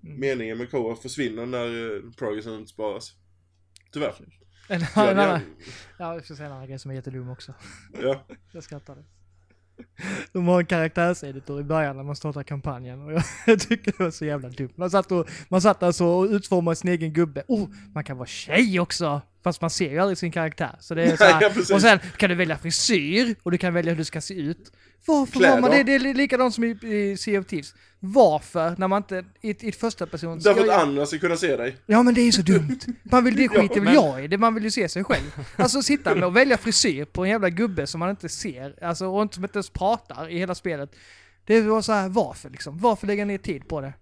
meningen med KF försvinner när eh, progressen sparas. Tyvärr. En, annan, ja, jag ska säga en annan grej som är jättedum också. ja. [LAUGHS] Jag skrattade. De har en karaktärseditor i början när man startar kampanjen och jag, [LAUGHS] jag tycker det var så jävla dumt. Man satt, och, man satt alltså och utformade sin egen gubbe. Oh, man kan vara tjej också! Fast man ser ju aldrig sin karaktär. Så det är [LAUGHS] så här, ja, och sen kan du välja frisyr och du kan välja hur du ska se ut. Varför Kläder. har man det? Det är likadant som i, i Sea of Thieves. Varför, när man inte, i, i första person Därför att andra ska kunna se dig. Ja men det är ju så dumt. Man vill, det [LAUGHS] skiter väl men- jag i, det man vill ju se sig själv. Alltså sitta med och välja frisyr på en jävla gubbe som man inte ser, alltså och inte- som inte ens pratar i hela spelet. Det var så här, varför liksom? Varför lägga ner tid på det?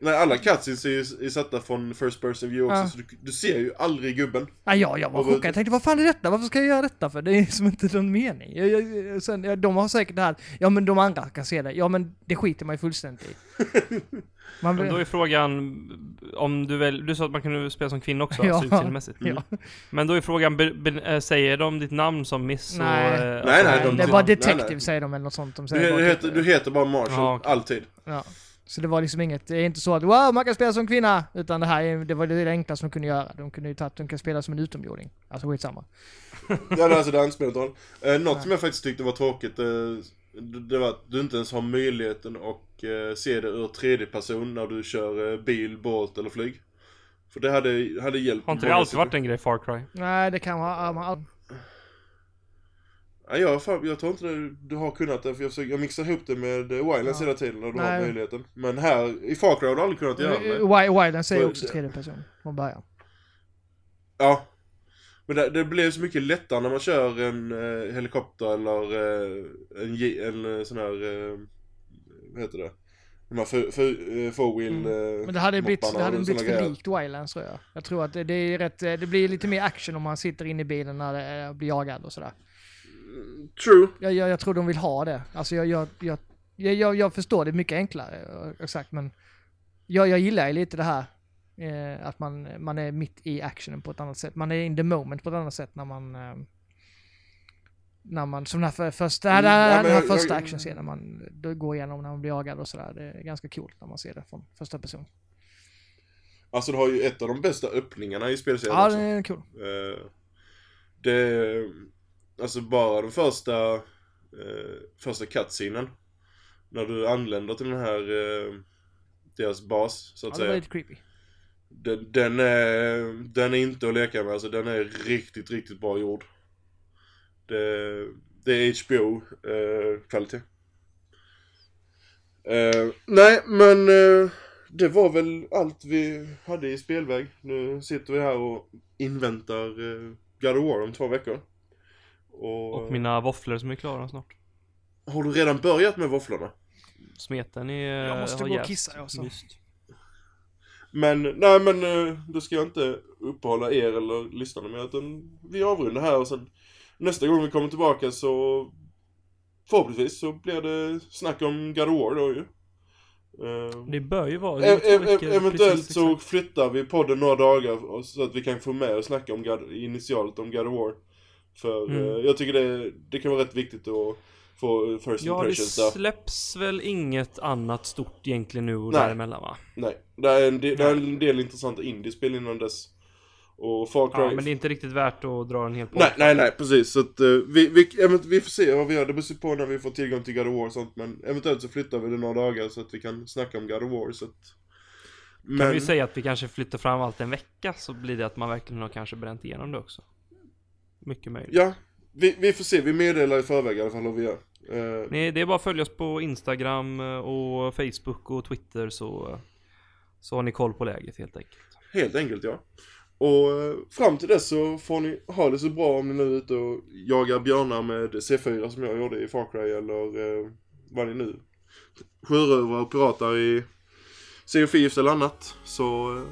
Nej, alla cutscenes är ju är satta från first person view också, Ja. så du, du ser ju aldrig gubben. Ja, jag, jag var chockad. Jag tänkte, vad fan är detta? Varför ska jag göra detta för? Det är som inte någon mening. Jag, jag, sen, ja, de har säkert det här, ja men de andra kan se det. Ja men det skiter man ju fullständigt i. [LAUGHS] Man, Men då är frågan om du väl, du sa att man kunde spela som kvinna också, [LAUGHS] Ja. alltså utseendemässigt. ja. Men då är frågan, be, be, äh, säger de ditt namn som Miss Nej. och... Nej, alltså, nej, de- det är bara nej, detective nej. säger de eller något sånt. De Du, säger bara du, typ- heter, du heter bara Marshall, Ja, okej. alltid. Ja. Så det var liksom inget, det är inte så att wow, man kan spela som kvinna, utan det här är, det var det enklaste de kunde göra. De kunde ju tagit, de kan spela som en utomjording. Alltså skitsamma. [LAUGHS] Ja, det- alltså roll. Eh, något Nej. som jag faktiskt tyckte var tråkigt, eh, det var att du inte ens har möjligheten att eh, se det ur tredje person när du kör eh, bil, båt eller flyg. För det hade, hade hjälpt. Har inte det alltid varit en grej Far Cry? Nej, det kan vara, Ja, jag, fan, jag tror inte det, du har kunnat det, för jag, försöker, jag mixar ihop det med eh, Wildlands Ja. hela tiden när du Nej. har möjligheten. Men här, i Far Cry har du aldrig kunnat göra det. Wi- Wildlands För- också tredje person från början. Ja. Men det, det blir så mycket lättare när man kör en eh, helikopter eller eh, en, en eh, sån här, eh, vad heter det? De här för, för, eh, four wheel Mm. eh, Men det hade blivit, det hade blivit för grejer. likt Wildlands tror jag. Jag tror att det, det är rätt, eh, det blir lite mer action om man sitter inne i bilen när det eh, blir jagad och sådär. True. Jag, jag, jag tror de vill ha det. Alltså jag, jag, jag, jag, jag, förstår det mycket enklare, eh, exakt, men jag, jag gillar ju lite det här. Eh, att man, man är mitt i actionen på ett annat sätt. Man är in the moment på ett annat sätt när man... Eh, när man, som den här för, första, Mm, den ja, men den här första actionscenen man då går igenom när man blir jagad och sådär. Det är ganska coolt när man ser det från första person. Alltså du har ju ett av de bästa öppningarna i spelserien Ja, också. det är cool. Eh, det, alltså bara den första, eh, första cutscenen. När du anländer till den här, eh, deras bas så Ja, att det var säga. lite creepy. Den, den, är, den är inte att leka med, alltså den är riktigt, riktigt bra gjord. Det, det är HBO-kvalitet. Eh, nej, men eh, det var väl allt vi hade i spelväg. Nu sitter vi här och inväntar eh, God of War om två veckor. Och, Och mina våfflor som är klara snart. Har du redan börjat med våfflorna? Smeten är... Jag måste gå och kissa, alltså. myst. Men, nej men eh, då ska jag inte uppehålla er eller lyssnarna med utan vi avrundar här och sen nästa gång vi kommer tillbaka så förhoppningsvis så blir det snack om God of War då ju. Eh, Det bör ju vara... e- e- eventuellt så flyttar vi podden några dagar så att vi kan få med och snacka om God, initialt om God of War. För Mm. eh, jag tycker det, det kan vara rätt viktigt att få first Ja, det impressions där. släpps väl inget annat stort egentligen nu och Nej. däremellan va? Nej, det är en del, det är en del intressanta indiespel innan dess. Och Far Cry... Ja, men det är inte riktigt värt att dra en hel podd. Nej, nej, nej, precis. Så att, eh, vi, vi, vi får se vad vi gör. Det beror på när vi får tillgång till God of War och sånt. Men eventuellt så flyttar vi det några dagar så att vi kan snacka om God of War. Så att... Kan Men, vi säga att vi kanske flyttar fram allt en vecka så blir det att man verkligen har kanske bränt igenom det också. Mycket möjligt. ja, vi, vi får se. Vi meddelar i förväg i alla fall hur vi gör. Eh, Nej, det är bara att följa oss på Instagram eh, och Facebook och Twitter så, så har ni koll på läget helt enkelt. helt enkelt, ja. Och eh, fram till dess så får ni ha det så bra om ni nu är ute och jagar björnar med C4 som jag gjorde i Far Cry eller eh, vad ni nu sjörövare och pirater i Sea of Thieves eller annat. Så eh,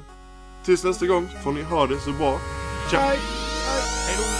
tills nästa gång får ni ha det så bra. Ciao! Hej! Hej!